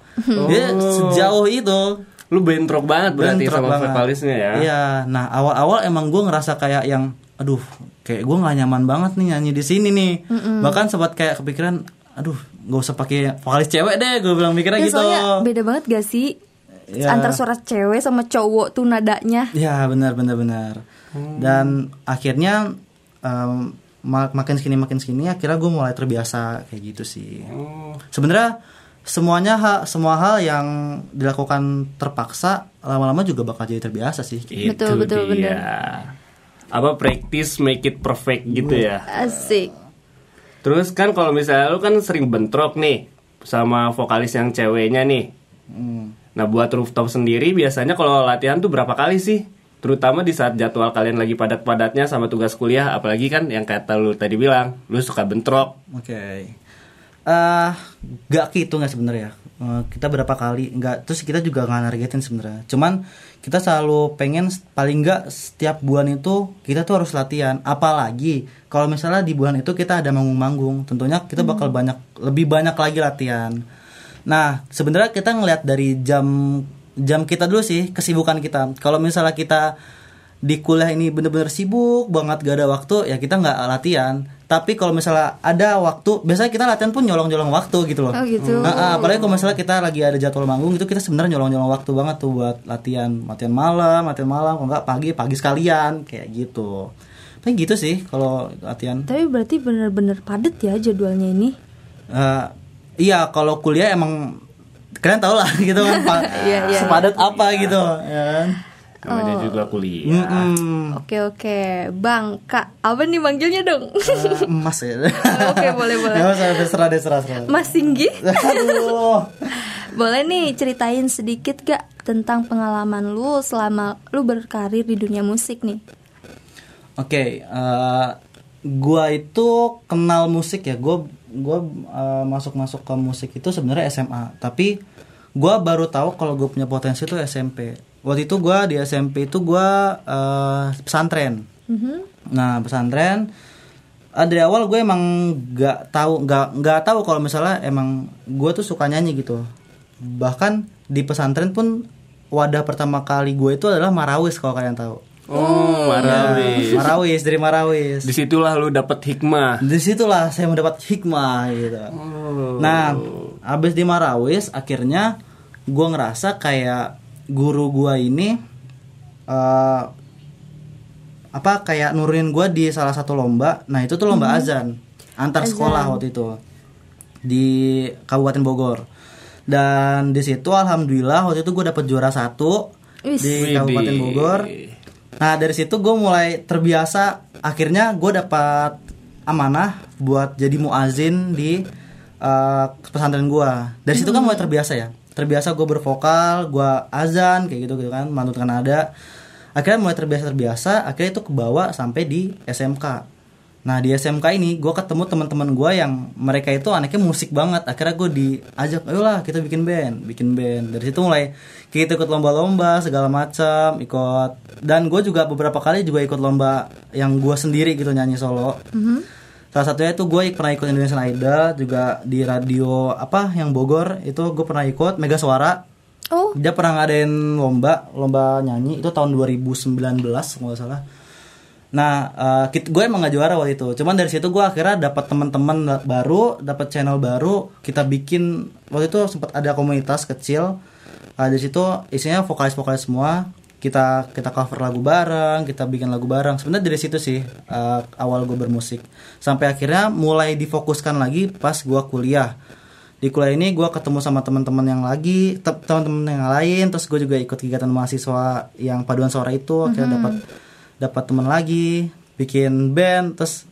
dia sejauh itu Lu bentrok banget berarti Bentrok sama banget. vokalisnya ya? Iya, nah awal-awal emang gue ngerasa kayak yang, aduh, kayak gue nggak nyaman banget nih nyanyi di sini nih. Bahkan sempat kayak kepikiran, aduh, gak usah pakai vokalis cewek deh, gue bilang mikirnya Ya, gitu. beda banget gak sih Ya. antar suara cewek sama cowok tuh nadanya. Ya benar benar benar. Dan akhirnya em, mak- makin sini makin sini akhirnya gue mulai terbiasa kayak gitu sih. Sebenarnya semuanya ha- semua hal yang dilakukan terpaksa lama-lama juga bakal jadi terbiasa sih. Itu Betul, betul, dia. Apa practice make it perfect gitu ya? Asik. Terus kan kalau misalnya lu kan sering bentrok nih sama vokalis yang ceweknya nih. Nah buat rooftop sendiri biasanya kalau latihan tuh berapa kali sih? Terutama di saat jadwal kalian lagi padat-padatnya sama tugas kuliah, apalagi kan yang kata lu tadi bilang, lu suka bentrok. Oke. Eh, gak gitu nggak sebenarnya. Eh, kita berapa kali nggak terus kita juga nggak nargetin sebenarnya. Cuman kita selalu pengen paling nggak setiap bulan itu kita tuh harus latihan. Apalagi kalau misalnya di bulan itu kita ada manggung-manggung, tentunya kita bakal banyak lebih banyak lagi latihan. Nah, sebenarnya kita ngelihat dari jam jam kita dulu sih kesibukan kita. Kalau misalnya kita di kuliah ini bener-bener sibuk banget gak ada waktu ya kita nggak latihan tapi kalau misalnya ada waktu biasanya kita latihan pun nyolong-nyolong waktu gitu loh Oh, gitu. Nah, ah, apalagi kalau misalnya kita lagi ada jadwal manggung itu kita sebenarnya nyolong-nyolong waktu banget tuh buat latihan latihan malam latihan malam kalau nggak pagi pagi sekalian kayak gitu tapi gitu sih kalau latihan Tapi berarti bener-bener padet ya jadwalnya ini. Eh, iya kalau kuliah emang kalian tau lah gitu kan <laughs> pa- Iya, iya, sepadat apa gitu ya kan Namanya Oh. juga kuliah. Mm-mm. Oke oke, Bang Kak, apa nih manggilnya dong? Eh, emas ya <laughs> Oke boleh boleh. Ya, usah, terserah deh, terserah, terserah. Mas Singgi, <laughs> Aduh. boleh nih ceritain sedikit gak tentang pengalaman lu selama lu berkarir di dunia musik nih? Oke, eh, gua itu kenal musik ya. Gua gua eh, masuk-masuk ke musik itu sebenarnya SMA, tapi gua baru tahu kalau gue punya potensi itu SMP. Waktu itu gua di SMP itu gua eh, pesantren. Nah, pesantren eh, dari awal gue emang nggak tahu nggak nggak tahu kalau misalnya emang gue tuh suka nyanyi gitu bahkan di pesantren pun wadah pertama kali gue itu adalah Marawis kalau kalian tahu. Oh, Marawis. Marawis dari Marawis. Di situlah lu dapet hikmah. Di situlah saya mendapat hikmah gitu. Nah, abis di Marawis akhirnya gue ngerasa kayak guru gue ini eh apa kayak nurunin gue di salah satu lomba. Nah itu tuh lomba azan antar sekolah waktu itu di Kabupaten Bogor. Dan di situ alhamdulillah waktu itu gue dapet juara satu di Kabupaten Bogor. Nah dari situ gue mulai terbiasa. Akhirnya gue dapat amanah buat jadi muazin di eh, pesantren gue. Dari situ kan mulai terbiasa ya. Terbiasa gue bervokal, gue azan kayak gitu gitu kan, mantutkan nada. Akhirnya mulai terbiasa terbiasa. Akhirnya itu kebawa sampai di SMK. Nah di SMK ini gue ketemu teman-teman gue yang mereka itu anaknya musik banget. Akhirnya gue diajak, ayolah kita bikin band, bikin band. Dari situ mulai kita ikut lomba-lomba segala macam, ikut. Dan gue juga beberapa kali juga ikut lomba yang gue sendiri gitu nyanyi solo. Salah satunya itu gue pernah ikut Indonesian Idol juga di radio apa yang Bogor itu gue pernah ikut Mega Suara. Oh, Dia pernah ngadain lomba, lomba nyanyi itu tahun 2019 kalau salah. Nah, eh, kit- gue emang gak juara waktu itu. Cuman dari situ gue akhirnya dapat teman-teman baru, dapat channel baru. Kita bikin waktu itu sempat ada komunitas kecil. Nah, dari situ isinya vokalis-vokalis semua. Kita kita cover lagu bareng, kita bikin lagu bareng. Sebenarnya dari situ sih eh, awal gue bermusik. Sampai akhirnya mulai difokuskan lagi pas gue kuliah di kuliah ini gue ketemu sama teman-teman yang lagi te- teman-teman yang lain terus gue juga ikut kegiatan mahasiswa yang paduan suara itu akhirnya dapat dapat teman lagi bikin band terus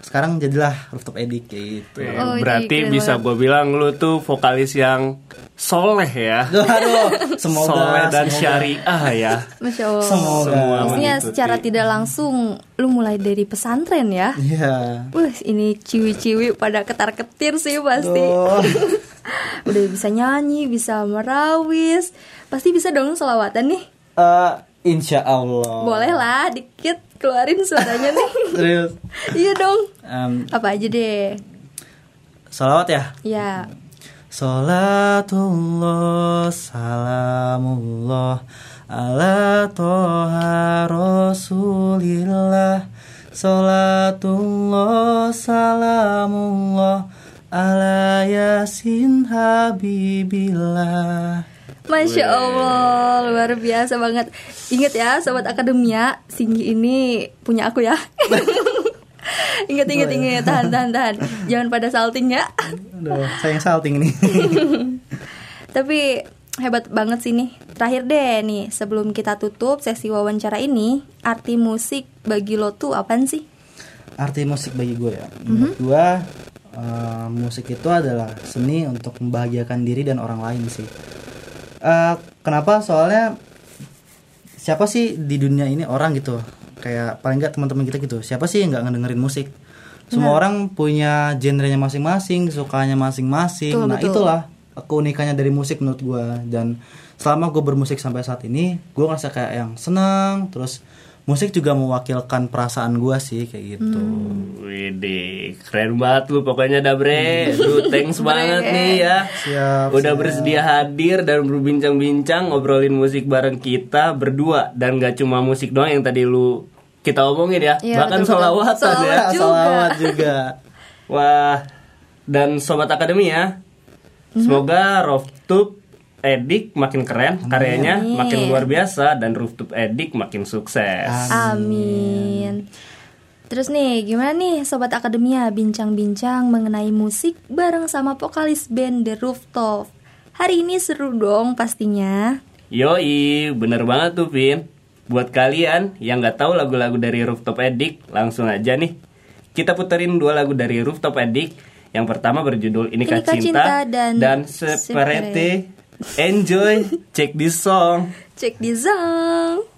sekarang jadilah rooftop edik kayak gitu Eh, Oh, Berarti bisa gue bilang lu tuh vokalis yang soleh ya. Aduh, aduh, <laughs> semoga soleh dan semoga. syariah ya. masya Allah. Semoga. Semua Maksudnya mengikuti. secara tidak langsung lu mulai dari pesantren ya. Iya Wah, ini ciwi-ciwi pada ketar-ketir sih pasti. <laughs> Udah bisa nyanyi, bisa merawis. Pasti bisa dong selawatan nih. Eh, insya Allah Boleh lah, dikit keluarin suaranya nih. <laughs> serius iya dong. Em, Apa aja deh. salawat ya Ya. Salatullah salamullah ala toha rasulillah Salatullah salamullah ala yasin habibillah Masya Allah, luar biasa banget. Ingat ya, sobat akademia, Singgi ini punya aku ya. <laughs> ingat, ingat, ingat, tahan, tahan, tahan. Jangan pada salting ya. Aduh, sayang salting ini <laughs> Tapi hebat banget sih nih. Terakhir deh nih, sebelum kita tutup sesi wawancara ini, arti musik bagi lo tuh apaan sih? Arti musik bagi gue ya Menurut gue eh, Musik itu adalah seni untuk membahagiakan diri dan orang lain sih Eh, Kenapa? Soalnya Siapa sih di dunia ini orang gitu? Kayak paling nggak teman-teman kita gitu. Siapa sih yang nggak ngedengerin musik? Semua orang punya genrenya masing-masing Sukanya masing-masing. Betul, Nah betul. itulah keunikannya dari musik menurut gue Dan selama gue bermusik sampai saat ini Gue ngerasa kayak yang senang Terus musik juga mewakilkan perasaan gue sih kayak gitu Widih, keren banget lu pokoknya Dabre. Lu thanks <laughs> banget nih ya. Siap, Udah siap. bersedia hadir dan berbincang-bincang ngobrolin musik bareng kita berdua dan gak cuma musik doang yang tadi lu kita omongin ya, Iya, bahkan betul-betul. solawatan ya. Solawat juga. Salawat juga. Wah, dan sobat akademi ya. Semoga Rooftop Edik makin keren, karyanya makin luar biasa dan Rooftop Edik makin sukses. Amin. Terus nih, gimana nih Sobat Akademia bincang-bincang mengenai musik bareng sama vokalis band The Rooftop. Hari ini seru dong pastinya. Yoi, bener banget tuh Vin. Buat kalian yang nggak tahu lagu-lagu dari Rooftop Edik, langsung aja nih. Kita puterin dua lagu dari Rooftop Edik. Yang pertama berjudul Ini Inikah Cinta, Cinta dan Separate. Enjoy, check this song. Cek di Zang.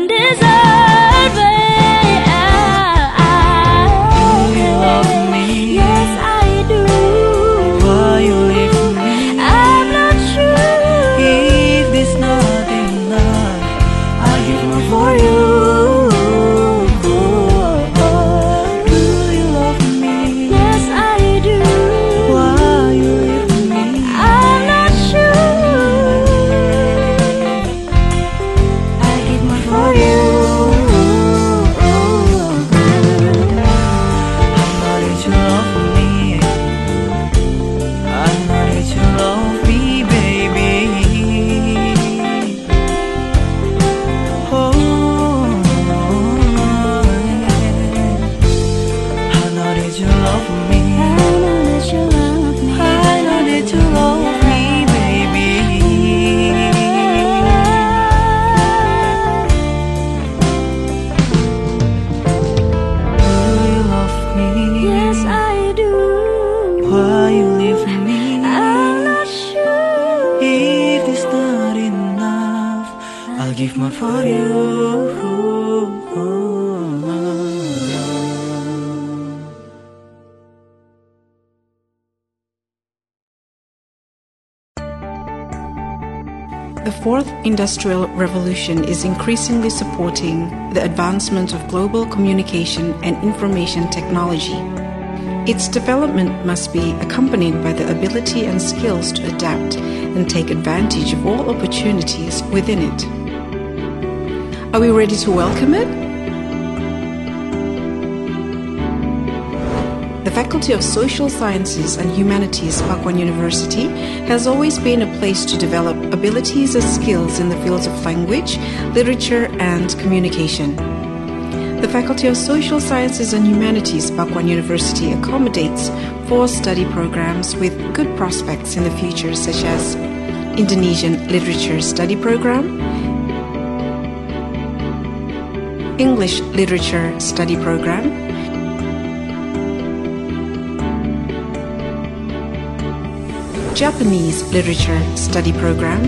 I industrial revolution is increasingly supporting the advancement of global communication and information technology. Its development must be accompanied by the ability and skills to adapt and take advantage of all opportunities within it. Are we ready to welcome it? Faculty of Social Sciences and Humanities, Pakuan University, has always been a place to develop abilities and skills in the fields of language, literature, and communication. The Faculty of Social Sciences and Humanities, Pakuan University, accommodates four study programs with good prospects in the future, such as Indonesian Literature Study Program, English Literature Study Program, Japanese Literature Study Program,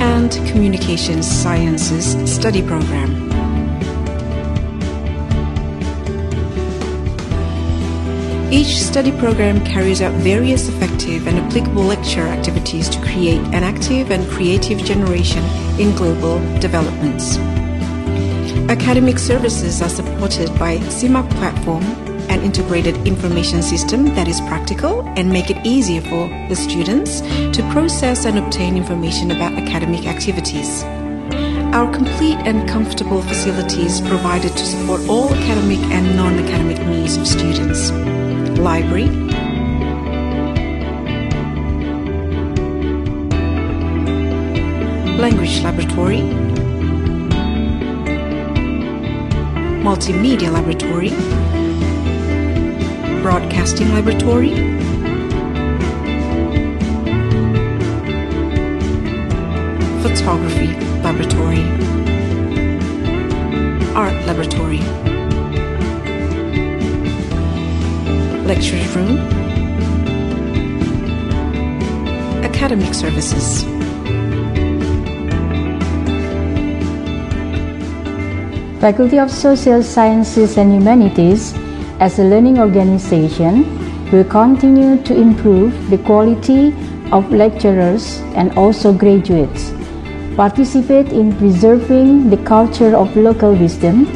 and Communications Sciences Study Program. Each study program carries out various effective and applicable lecture activities to create an active and creative generation in global developments. Academic services are supported by CIMAC platform, an integrated information system that is practical and make it easier for the students to process and obtain information about academic activities. Our complete and comfortable facilities provided to support all academic and non-academic needs of students. Library, language laboratory, multimedia laboratory, broadcasting laboratory, photography laboratory, art laboratory, lectures room, academic services. Faculty of Social Sciences and Humanities, as a learning organization, will continue to improve the quality of lecturers and also graduates, participate in preserving the culture of local wisdom,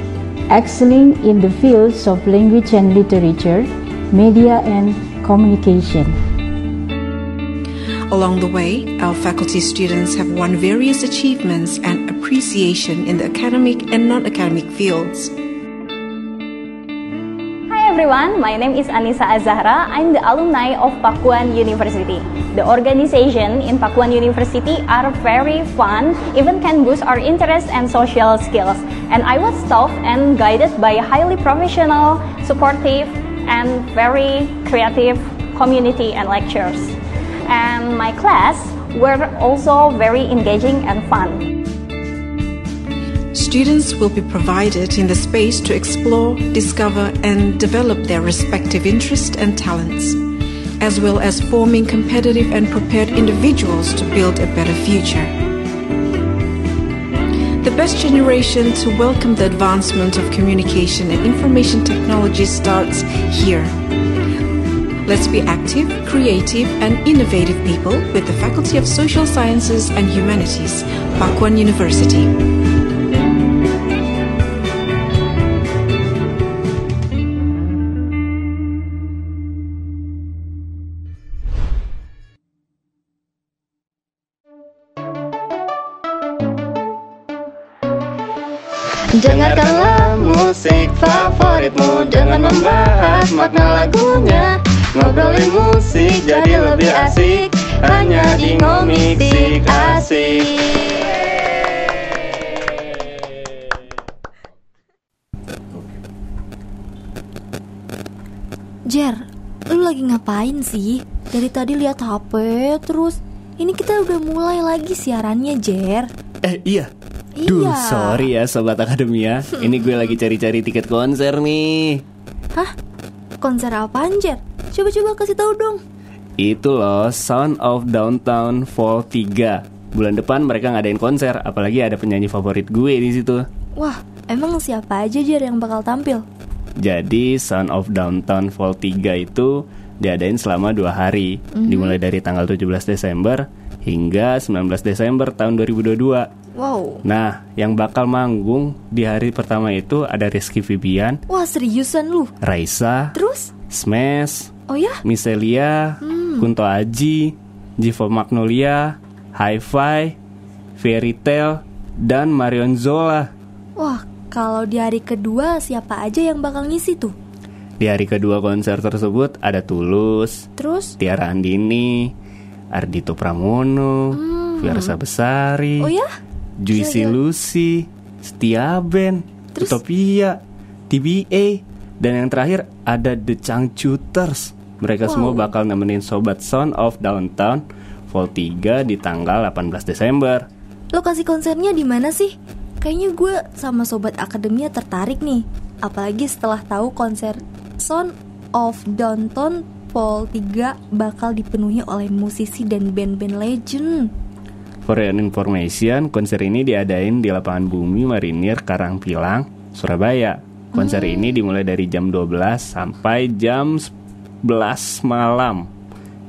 excelling in the fields of language and literature, media and communication. Along the way, our faculty students have won various achievements and appreciation in the academic and non academic fields. Hi everyone, my name is Anissa Azahra. I'm the alumni of Pakuan University. The organization in Pakuan University are very fun, even can boost our interest and social skills. And I was taught and guided by highly professional, supportive, and very creative community and lectures. And my class were also very engaging and fun. Students will be provided in the space to explore, discover, and develop their respective interests and talents, as well as forming competitive and prepared individuals to build a better future. The best generation to welcome the advancement of communication and information technology starts here. Let's be active, creative, and innovative people with the Faculty of Social Sciences and Humanities, Pakuan University. Favoritmu dengan membahas makna lagunya Ngobrolin musik jadi lebih asik Hanya di Ngomisik Asik Jer, lu lagi ngapain sih? Dari tadi lihat HP terus. Ini kita udah mulai lagi siarannya, Jer. Eh iya Duh Iya. sorry ya Sobat Akademia Ini gue lagi cari-cari tiket konser nih Hah? Konser apaan, Jer? Coba-coba kasih tahu dong. Itu loh Sound of Downtown Fall 3 Bulan depan mereka ngadain konser Apalagi ada penyanyi favorit gue di situ Wah, emang siapa aja Jer yang bakal tampil? Jadi Sound of Downtown Fall 3 itu diadain selama dua hari Mhm. Dimulai dari tanggal 17 Desember hingga 19 Desember tahun 2022 Wow. Nah, yang bakal manggung di hari pertama itu ada Rizky Febian, Wah, seriusan lu? Raisa, Terus? Smash, Oh ya? Miselia, Hmm. Kunto Aji, Jivo Magnolia, Hi-Fi, Fairy Tail, dan Marion Zola. Wah, kalau di hari kedua siapa aja yang bakal ngisi tuh? Di hari kedua konser tersebut ada Tulus, Terus? Tiara Andini, Ardito Pramono, Fiersa Besari, Hmm. Oh ya? Juicy Gila, gila. Lucy, Setia Band, Utopia, TBA, dan yang terakhir ada The Changcuters. Mereka semua Wow. bakal nemenin Sobat Sound of Downtown Vol 3 di tanggal 18 Desember. Lokasi konsernya di mana sih? Kayaknya gue sama sobat akademia tertarik nih. Apalagi setelah tahu konser Sound of Downtown Vol 3 bakal dipenuhi oleh musisi dan band-band legend. For your information, konser ini diadain di lapangan bumi Marinir Karangpilang, Surabaya. Konser Hmm. ini dimulai dari jam 12 sampai jam 11 malam.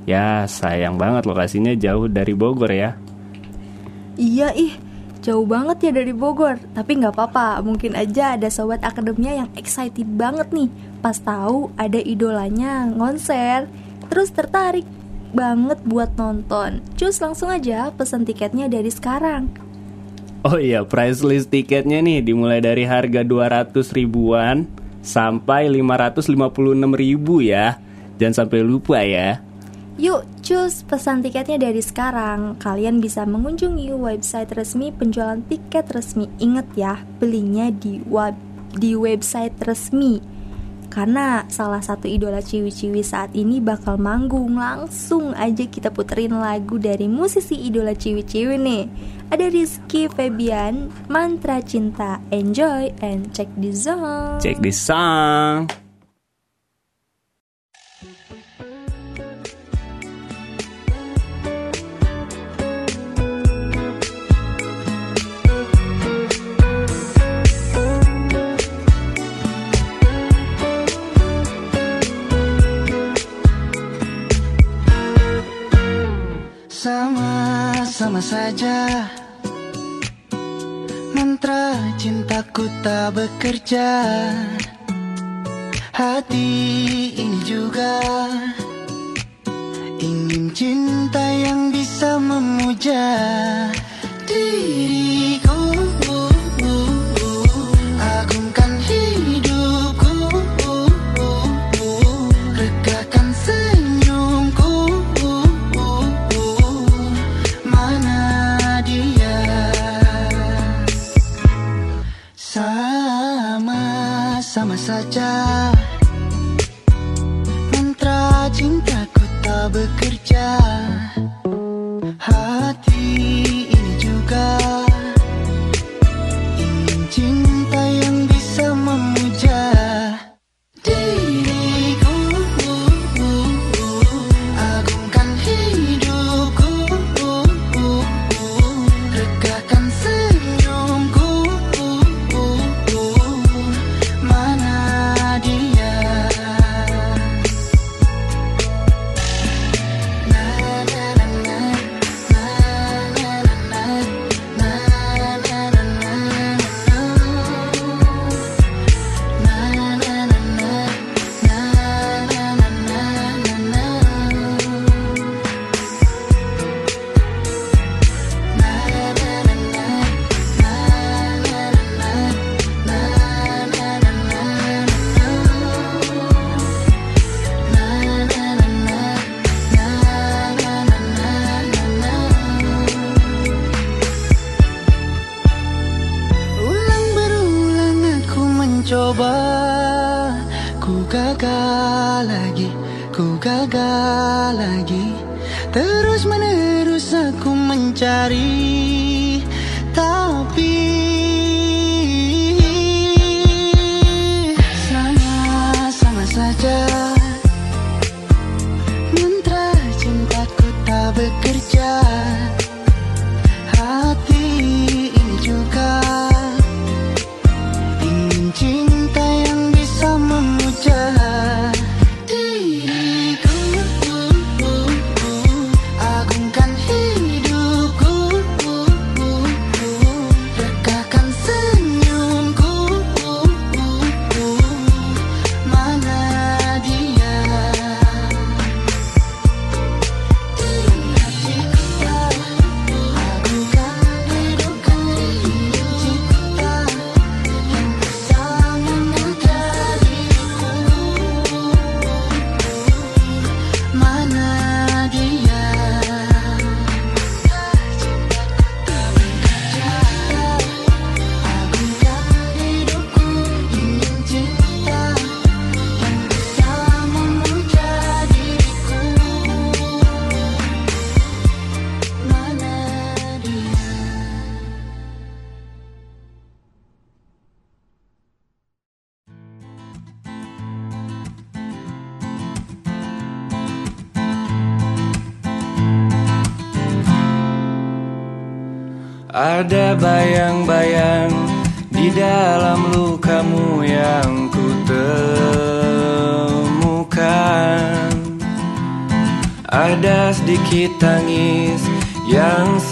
Ya, sayang banget lokasinya jauh dari Bogor ya. Iya ih, jauh banget ya dari Bogor. Tapi nggak apa-apa, mungkin aja ada sobat akademia yang excited banget nih pas tahu ada idolanya ngonser, terus tertarik banget buat nonton. Cus langsung aja pesan tiketnya dari sekarang. Oh iya, price list tiketnya nih dimulai dari harga 200 ribuan sampai 556 ribu ya. Jangan sampai lupa ya. Yuk, cus pesan tiketnya dari sekarang. Kalian bisa mengunjungi website resmi penjualan tiket resmi. Ingat ya, belinya di web di website resmi. Karena salah satu idola ciwi-ciwi saat ini bakal manggung Langsung aja kita puterin lagu dari musisi idola ciwi-ciwi nih. Ada Rizky Febian, Mantra Cinta. Enjoy and check the song. Check this song. Sama-sama saja. Mantra cintaku tak bekerja. Hati ini juga Ingin cinta yang bisa memuja Diriku saja. Mantra cintaku tak bekerja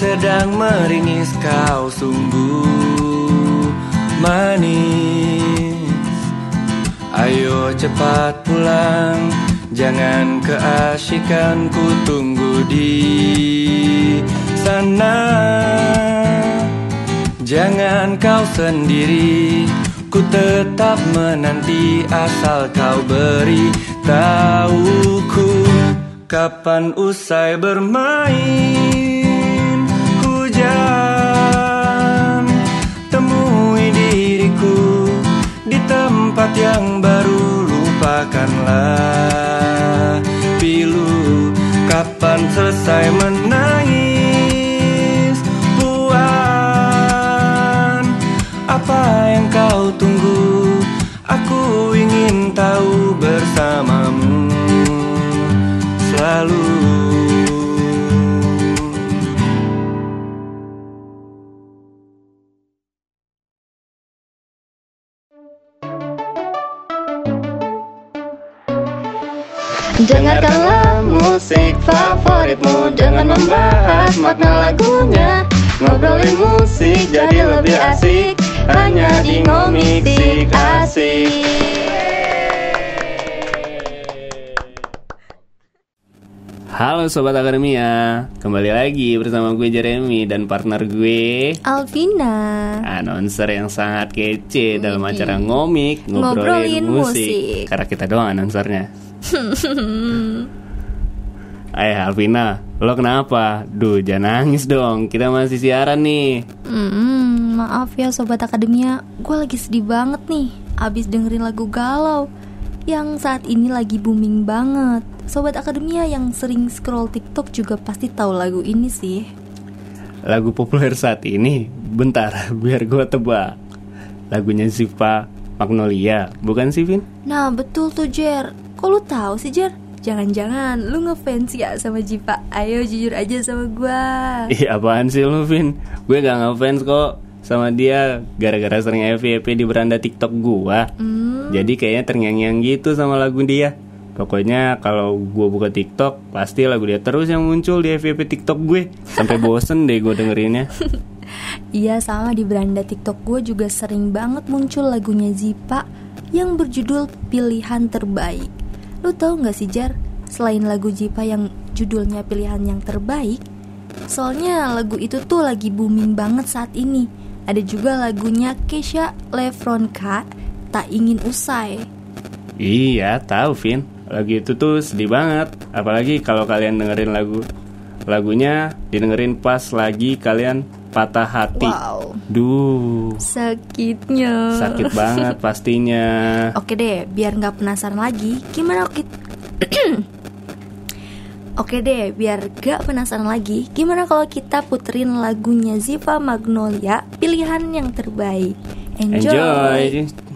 sedang meringis kau sungguh manis. Ayo cepat pulang Jangan keasikan ku tunggu di sana. Jangan kau sendiri Ku tetap menanti asal kau beri tahuku Kapan usai bermain tempat yang baru Lupakanlah pilu. Kapan selesai menangis Puan Apa yang kau favoritmu. Dengan membahas makna lagunya. Ngobrolin musik jadi lebih asik. Hanya di ngomik sik asik. Halo Sobat Akademia Kembali lagi bersama gue Jeremy dan partner gue Alvina. Announcer yang sangat kece dalam acara ngomik Ngobrolin, Ngobrolin musik. musik. Karena kita doang announcernya <laughs> Eh Alvina, lo kenapa? Duh jangan nangis dong, kita masih siaran nih Hmm, maaf ya sobat akademia, gue lagi sedih banget nih. Abis dengerin lagu galau yang saat ini lagi booming banget. Sobat akademia yang sering scroll TikTok juga pasti tahu lagu ini sih. Lagu populer saat ini, bentar <laughs> biar gue tebak Lagunya Ziva Magnolia, bukan sih Vin? Nah betul tuh Jer. Kok lu tahu sih Jer? Jangan-jangan lu ngefans ya sama Jipa Ayo jujur aja sama gua <laughs> Ih apaan sih lu Vin? Gue gak ngefans kok sama dia gara-gara sering FYP di beranda TikTok gua. Jadi kayaknya terngiang-ngiang gitu sama lagu dia. Pokoknya kalau gue buka TikTok pasti lagu dia terus yang muncul di FYP TikTok gue sampai <laughs> bosen deh gue dengerinnya. <laughs> Iya sama di beranda TikTok gue juga sering banget muncul lagunya Zipa yang berjudul Pilihan Terbaik. Lu tahu nggak sih Jar? Selain lagu Zipa yang judulnya Pilihan yang Terbaik, soalnya lagu itu tuh lagi booming banget saat ini. Ada juga lagunya Kesha Lefronka Tak Ingin Usai. Iya tahu Vin Lagu itu tuh sedih banget Apalagi kalau kalian dengerin lagu Lagunya didengerin pas lagi kalian patah hati. Wow. Duh. Sakitnya. Sakit banget pastinya. <laughs> Oke deh, biar nggak penasaran lagi, gimana kita <clears throat> Oke deh, biar gak penasaran lagi, gimana kalau kita puterin lagunya Ziva Magnolia, pilihan yang terbaik. Enjoy. Enjoy.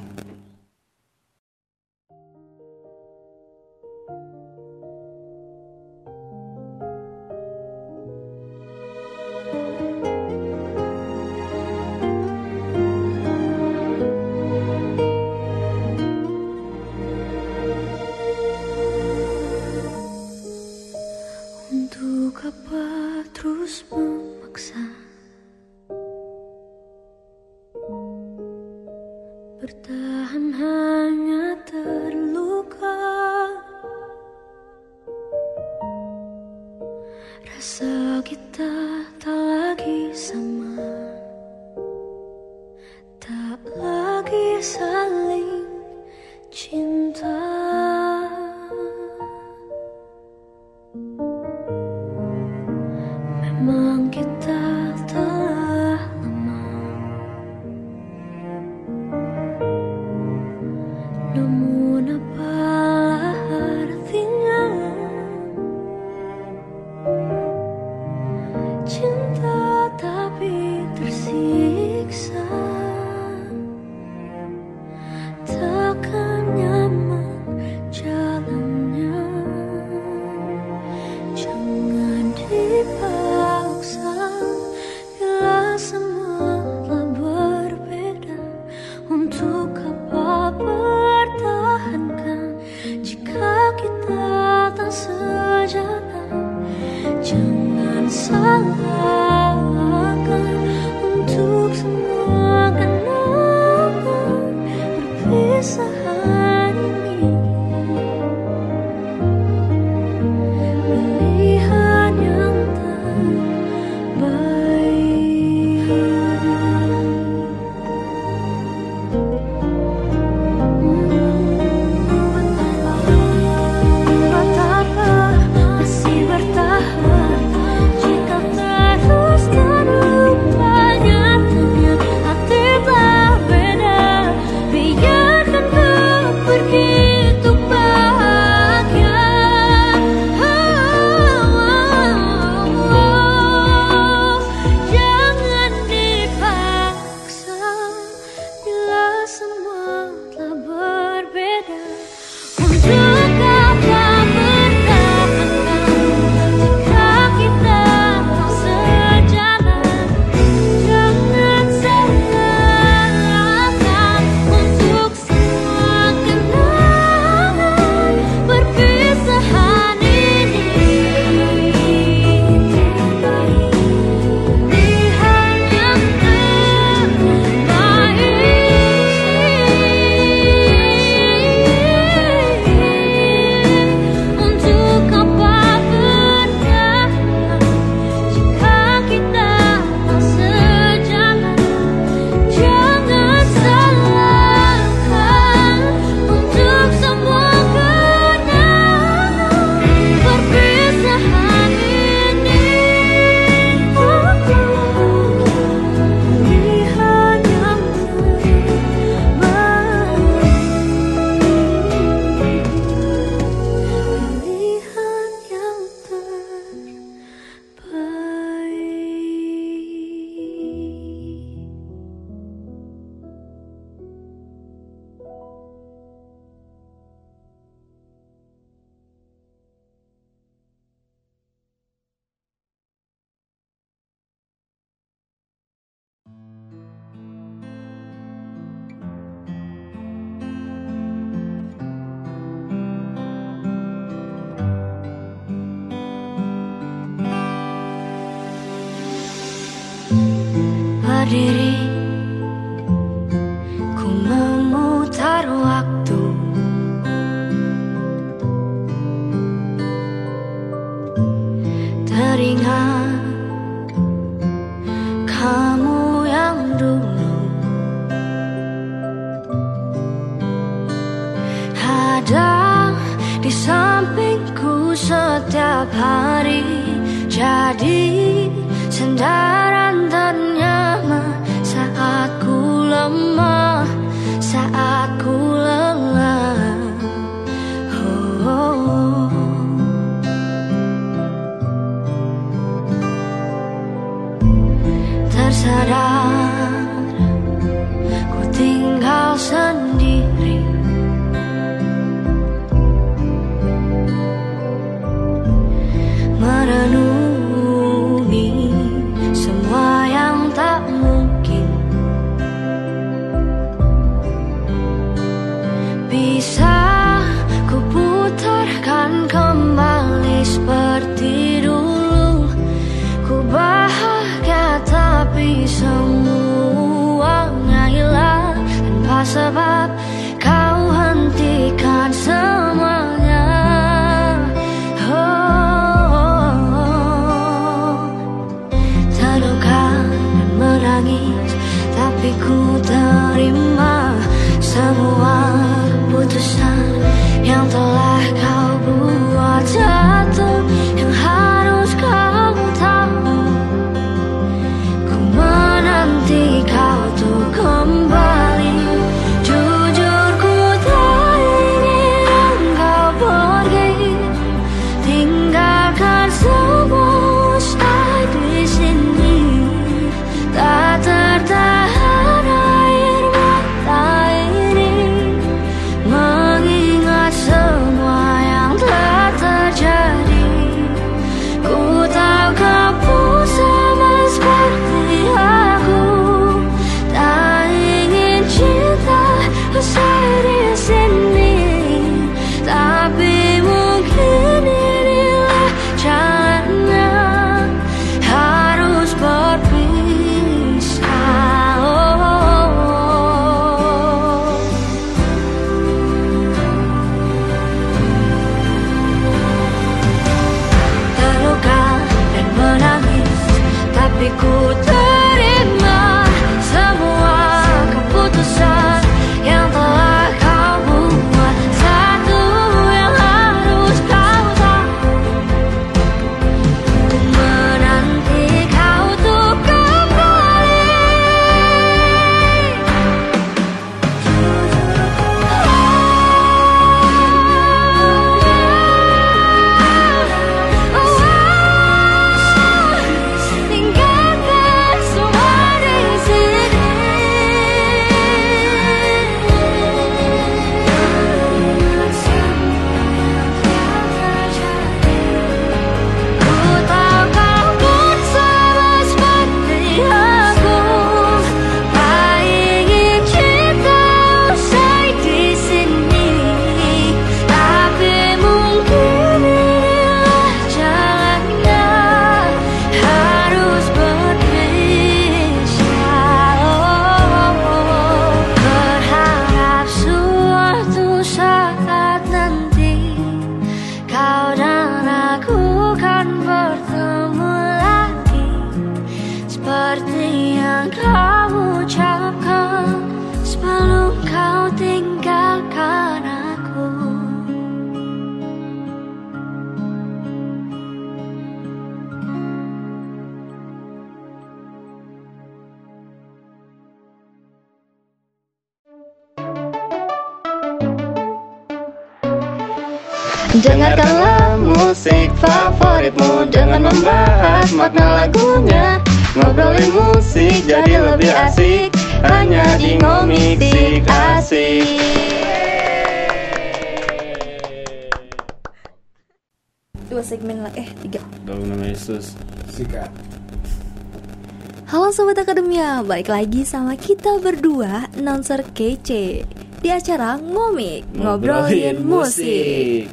Balik lagi sama kita berdua, announcer kece Di acara Ngomik, Ngobrolin Musik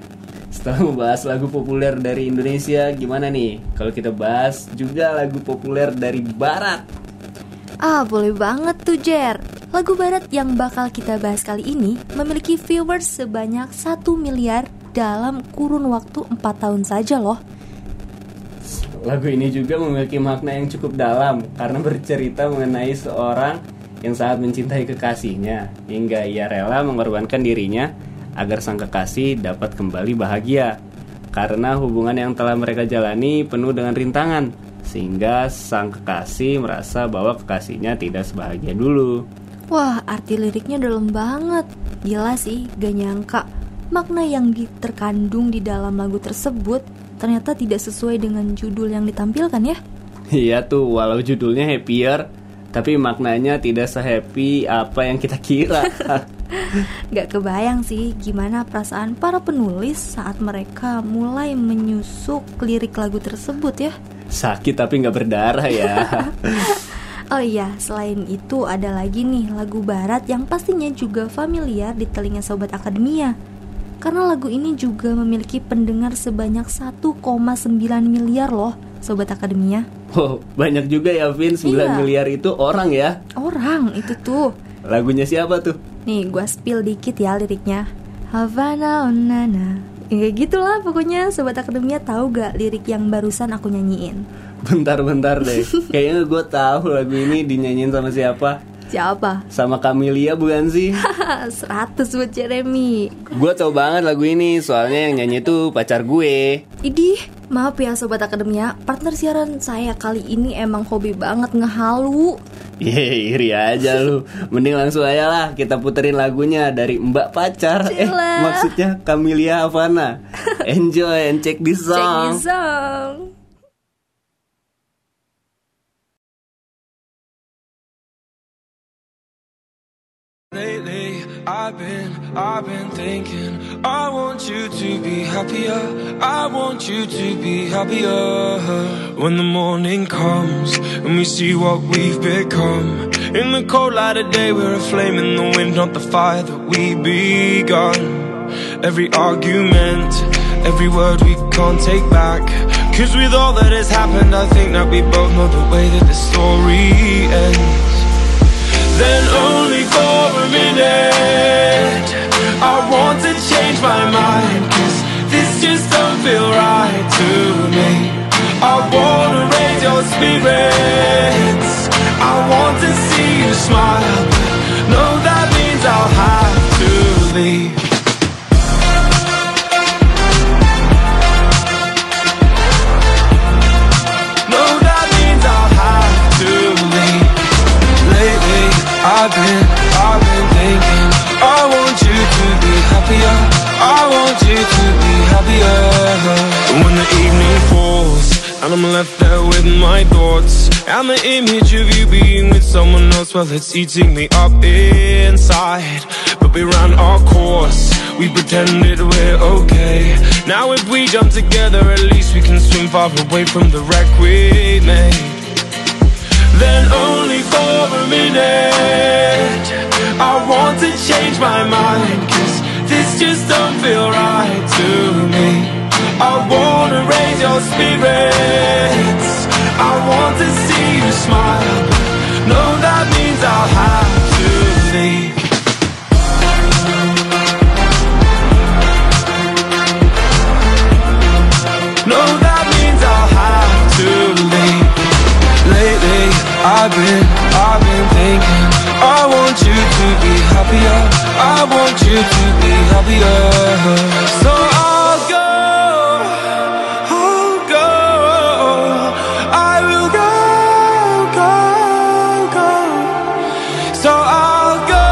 Setelah membahas lagu populer dari Indonesia, gimana nih? Kalau kita bahas juga lagu populer dari Barat. Ah, boleh banget tuh Jer Lagu barat yang bakal kita bahas kali ini memiliki viewers sebanyak 1 miliar dalam kurun waktu 4 tahun saja loh Lagu ini juga memiliki makna yang cukup dalam karena bercerita mengenai seorang yang sangat mencintai kekasihnya hingga ia rela mengorbankan dirinya agar sang kekasih dapat kembali bahagia. Karena hubungan yang telah mereka jalani penuh dengan rintangan sehingga sang kekasih merasa bahwa kekasihnya tidak sebahagia dulu. Wah, arti liriknya dalam banget. Gila sih, gak nyangka makna yang terkandung di dalam lagu tersebut ternyata tidak sesuai dengan judul yang ditampilkan ya. Iya tuh, walau judulnya happier, tapi maknanya tidak sehappy apa yang kita kira. <laughs> Gak kebayang sih gimana perasaan para penulis saat mereka mulai menyusuk lirik lagu tersebut ya. Sakit tapi nggak berdarah ya. <laughs> Oh iya, selain itu ada lagi nih lagu barat yang pastinya juga familiar di telinga Sobat Akademia. Karena lagu ini juga memiliki pendengar sebanyak 1,9 miliar loh, Sobat Akademia. Wow, banyak juga ya Vin, 9 Iya. miliar itu orang ya. Orang itu tuh. Lagunya siapa tuh? Nih, gua spill dikit ya liriknya. Havana onana. Ya, kayak gitulah pokoknya Sobat Akademia tahu gak lirik yang barusan aku nyanyiin? Bentar-bentar deh. <laughs> Kayaknya gue tahu lagu ini dinyanyiin sama siapa? Siapa? Sama bukan sih? 100 buat Jeremy. Gue tau banget lagu ini, soalnya yang nyanyi itu pacar gue. Idih, maaf ya Sobat Akademia, partner siaran saya kali ini emang hobi banget ngehalu. Yeay, iri aja lu. Mending langsung aja lah kita puterin lagunya dari Mbak Pacar. Eh, Cila. maksudnya Camelia Havana. <laughs> Enjoy and check this Check song. this song. Lately, I've been, I've been thinking. I want you to be happier. I want you to be happier. When the morning comes and we see what we've become. In the cold light of day, we're a flame in the wind, not the fire that we begun. Every argument, every word we can't take back. Cause with all that has happened, I think that we both know the way that the story ends. Then only for a minute. I want to change my mind Cause this just don't feel right to me. I wanna raise your spirits. I want to see you smile no, that means I'll have to leave happier. I want you to be happier. When the evening falls And I'm left there with my thoughts And the image of you being with someone else Well, it's eating me up inside. But we ran our course We pretended we're okay. Now if we jump together At least we can swim far away from the wreck we made. Then only for a minute I want to change my mind just don't feel right to me. I wanna raise your spirits. I want to see you smile. No, that means I'll have to leave. No, that means I'll have to leave. Lately, I've been, I've been thinking want you to be happier. I want you to be happier. So I'll go I'll go I will go, go, go. So I'll go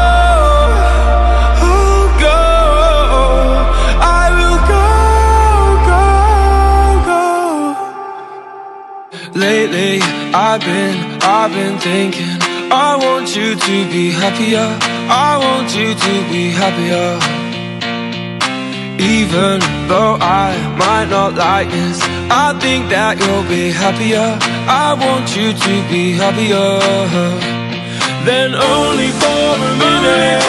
I'll go I will go, go, go. Lately, I've been, I've been thinking I want you to be happier. I want you to be happier. Even though I might not like this I think that you'll be happier. I want you to be happier Then only for a minute.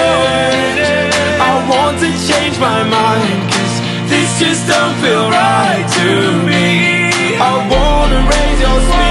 I want to change my mind Cause this just don't feel right to me. I wanna raise your spirits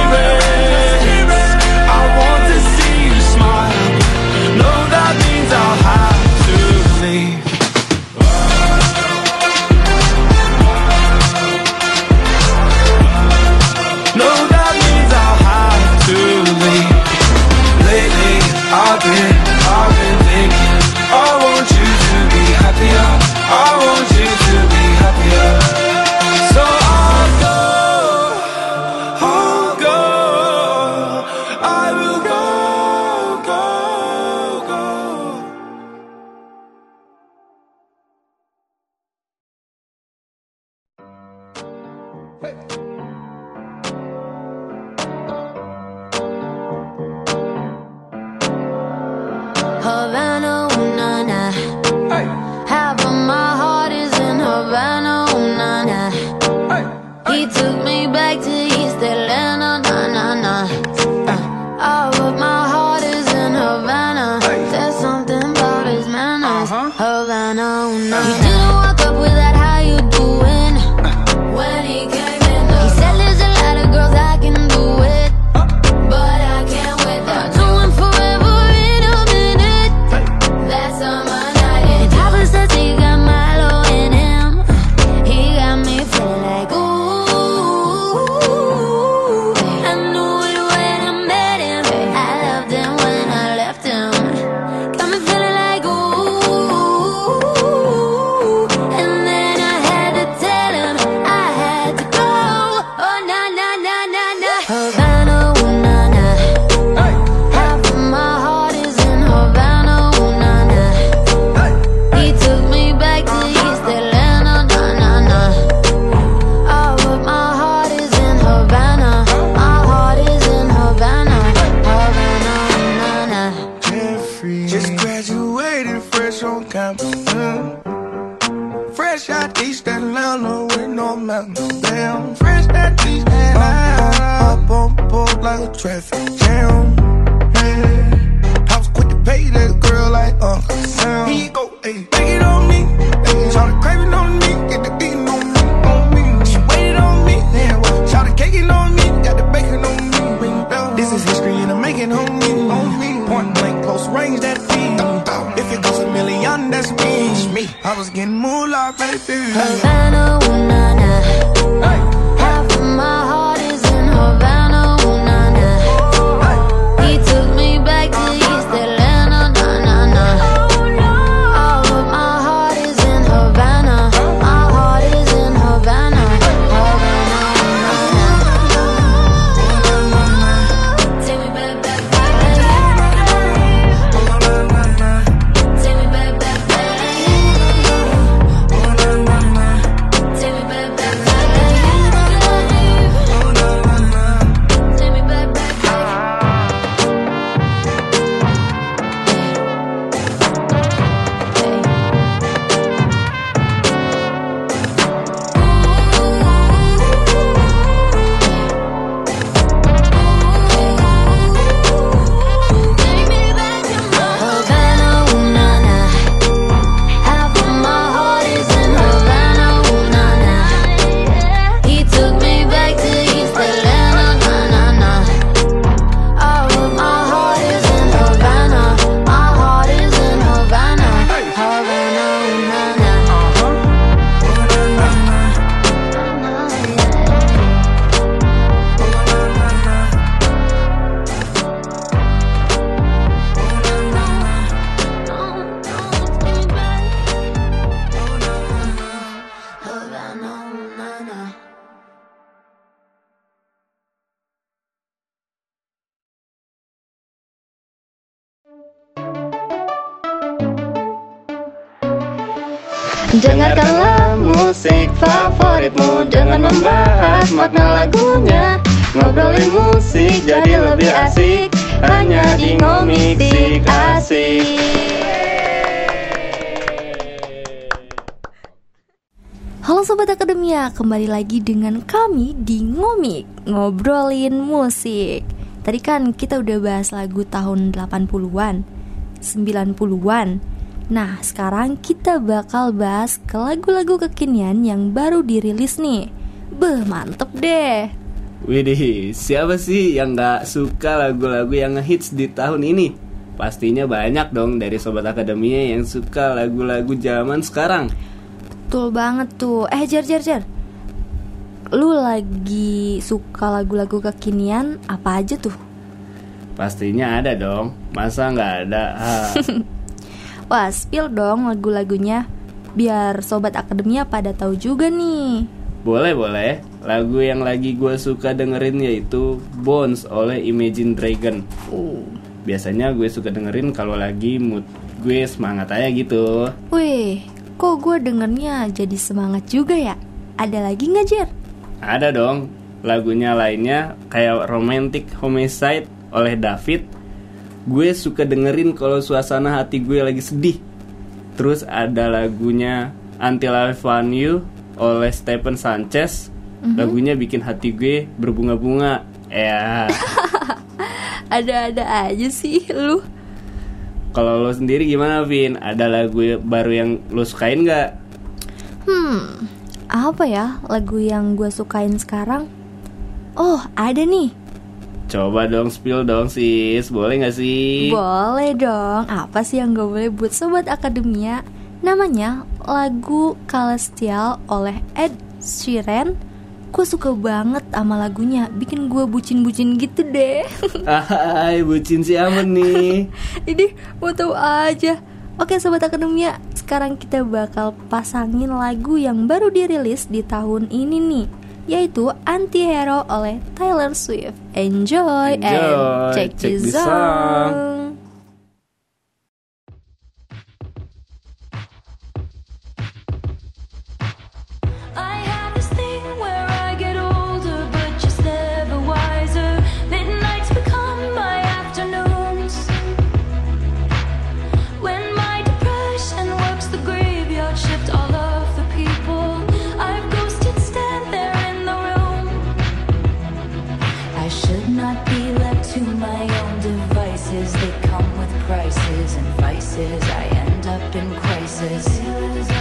favoritmu dengan membahas makna lagunya. Ngobrolin musik jadi lebih asik. Hanya di ngomik sik asik. Halo Sobat Akademia, kembali lagi dengan kami di Ngomik, ngobrolin musik. Tadi kan kita udah bahas lagu tahun 80-an, 90-an Nah sekarang kita bakal bahas ke lagu-lagu kekinian yang baru dirilis nih Beh mantep deh Widih, siapa sih yang gak suka lagu-lagu yang ngehits di tahun ini? Pastinya banyak dong dari Sobat Akademia yang suka lagu-lagu zaman sekarang Betul banget tuh Eh Jar Jar Jar Lu lagi suka lagu-lagu kekinian apa aja tuh? Pastinya ada dong, masa nggak ada? Ah. <laughs> Wah spill dong lagu-lagunya Biar Sobat Akademia pada tahu juga nih Boleh boleh, lagu yang lagi gue suka dengerin yaitu Bones oleh Imagine Dragon. Biasanya gue suka dengerin kalau lagi mood gue semangat aja gitu. Wih, kok gue dengernya jadi semangat juga ya? Ada lagi nggak Jer? Ada dong, lagunya lainnya kayak Romantic Homicide oleh David. Gue suka dengerin kalau suasana hati gue lagi sedih. Terus ada lagunya Until I Found You oleh Stephen Sanchez. Mhm. Lagunya bikin hati gue berbunga-bunga. Ya, <laughs> Ada-ada aja sih lu kalau lo sendiri gimana, Vin? Ada lagu baru yang lo sukain nggak? Hmm, apa ya lagu yang gue sukain sekarang? Oh, ada nih Coba dong spill dong sis, boleh nggak sih? Boleh dong, apa sih yang gak boleh buat Sobat Akademia? Namanya lagu Celestial oleh Ed Sheeran. Gue suka banget sama lagunya, bikin gue bucin-bucin gitu deh. <laughs> Hai, bucin siapa nih? <laughs> Ini mau tahu aja. Oke Sobat Akademia, sekarang kita bakal pasangin lagu yang baru dirilis di tahun ini nih Yaitu Anti-Hero oleh Taylor Swift. Enjoy, and Enjoy, check, check this this song song. places. I end up in crisis.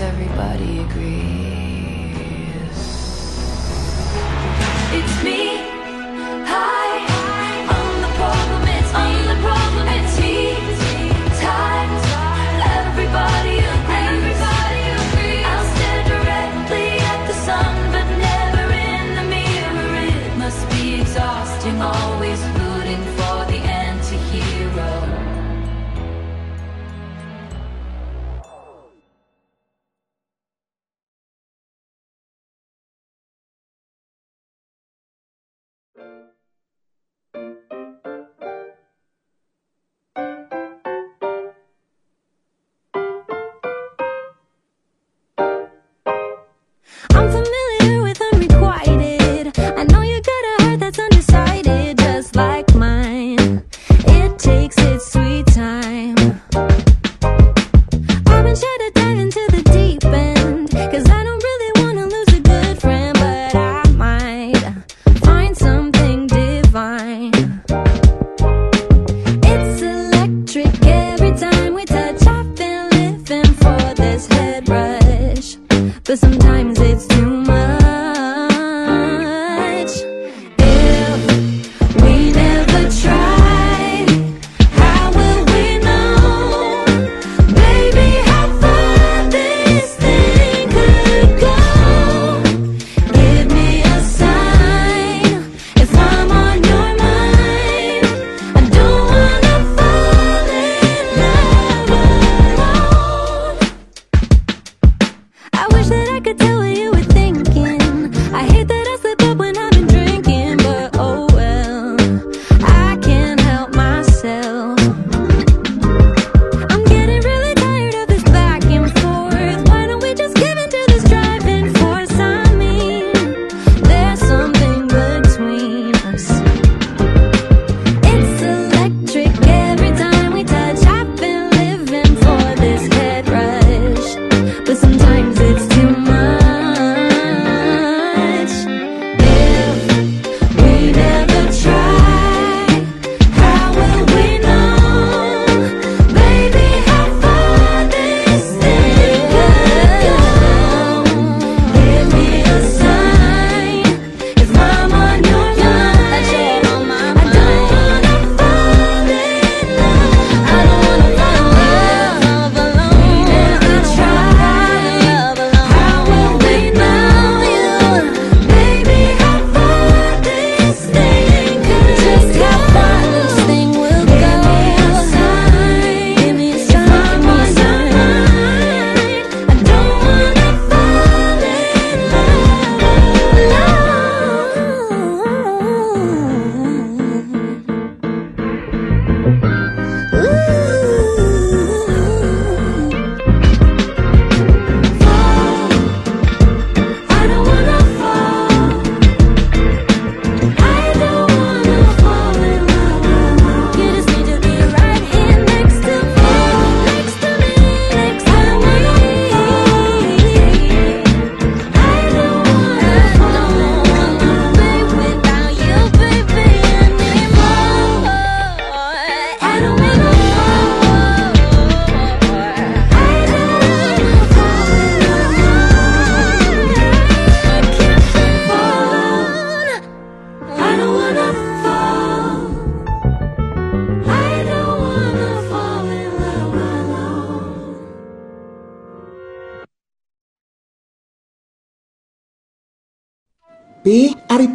everybody agree?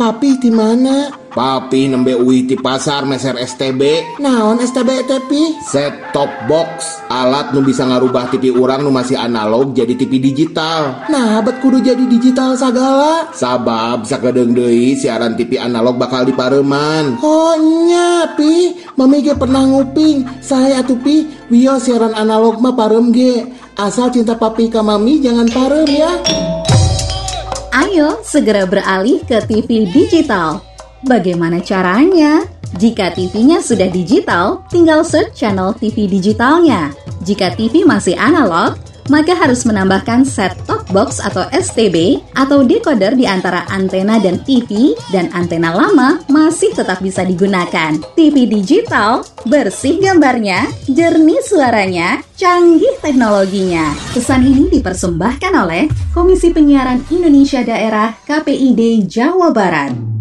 Papi di mana? Papi nembe uwi di pasar meser STB. Naon STB teh Pi? Set top box, alat nu bisa ngarubah TV urang nu masih analog jadi TV digital. Nah, bet kudu jadi digital sagala. Sabab sakedeng deui siaran TV analog bakal dipareman. Oh nya Pi, Mami ge pernah nguping. Saya atuh Pi, wio siaran analog mah parem ge. Asal cinta papi ka mami jangan parem ya. Ayo segera beralih ke TV digital. Bagaimana caranya? Jika TV-nya sudah digital, tinggal search channel TV digitalnya. Jika TV masih analog, maka harus menambahkan set-top box atau STB atau decoder di antara antena dan TV dan antena lama masih tetap bisa digunakan. TV digital, bersih gambarnya, jernih suaranya, canggih teknologinya. Pesan ini dipersembahkan oleh Komisi Penyiaran Indonesia Daerah KPID Jawa Barat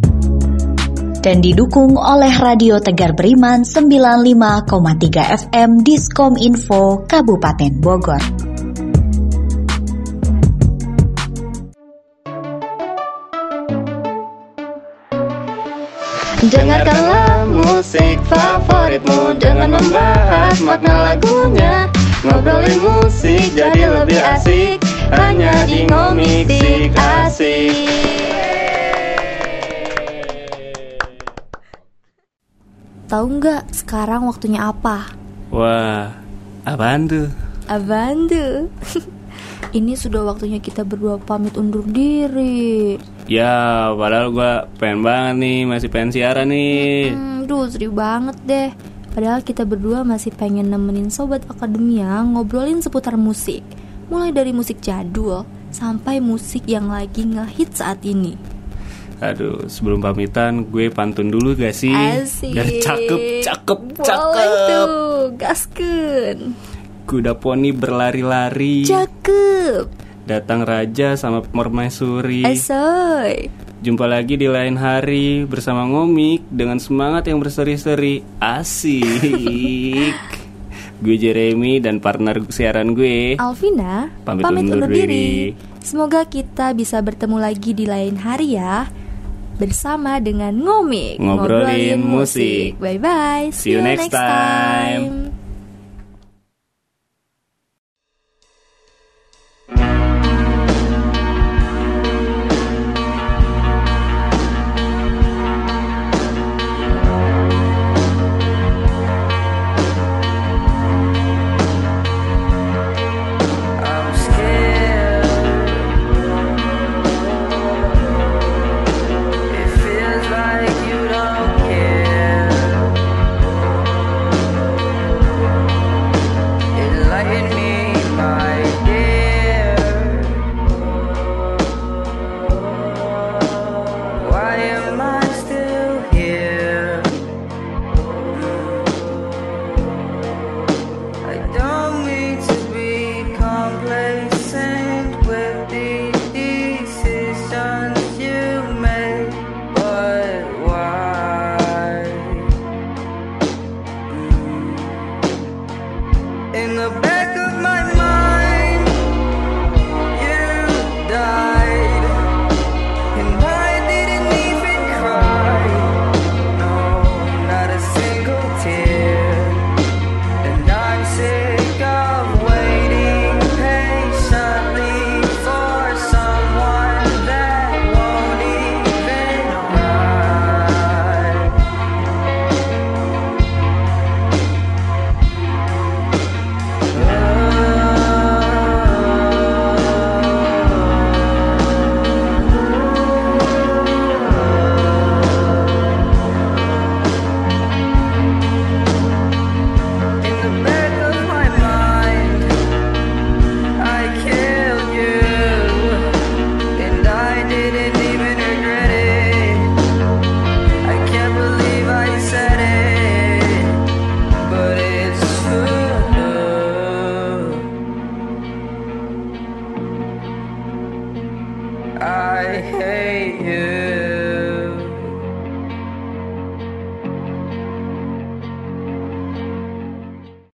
dan didukung oleh Radio Tegar Beriman 95,3 FM Diskom Info Kabupaten Bogor. Dengarkanlah musik favoritmu dengan membahas makna lagunya Ngobrolin musik jadi lebih asik Hanya di ngomik asik Tahu nggak sekarang waktunya apa? Wah, apaan tuh? Apaan tuh? <laughs> Ini sudah waktunya kita berdua pamit undur diri. Ya, padahal gue pengen banget nih, masih pengen siaran nih. Hmm, duh, sedih banget deh. Padahal kita berdua masih pengen nemenin sobat akademia ngobrolin seputar musik. Mulai dari musik jadul sampai musik yang lagi ngehit saat ini. Aduh, sebelum pamitan gue pantun dulu gak sih? Asik. Biar cakep, cakep, Boleh cakep. tuh, gaskeun. Kuda poni berlari-lari. Cakep. Datang raja sama permaisuri. Asoy. Jumpa lagi di lain hari bersama Ngomik dengan semangat yang berseri-seri. Asik. <laughs> gue Jeremy dan partner siaran gue. Alvina, Pamit undur diri. Semoga kita bisa bertemu lagi di lain hari ya. Bersama dengan Ngomik Ngobrolin musik. Bye bye See you next time. I'm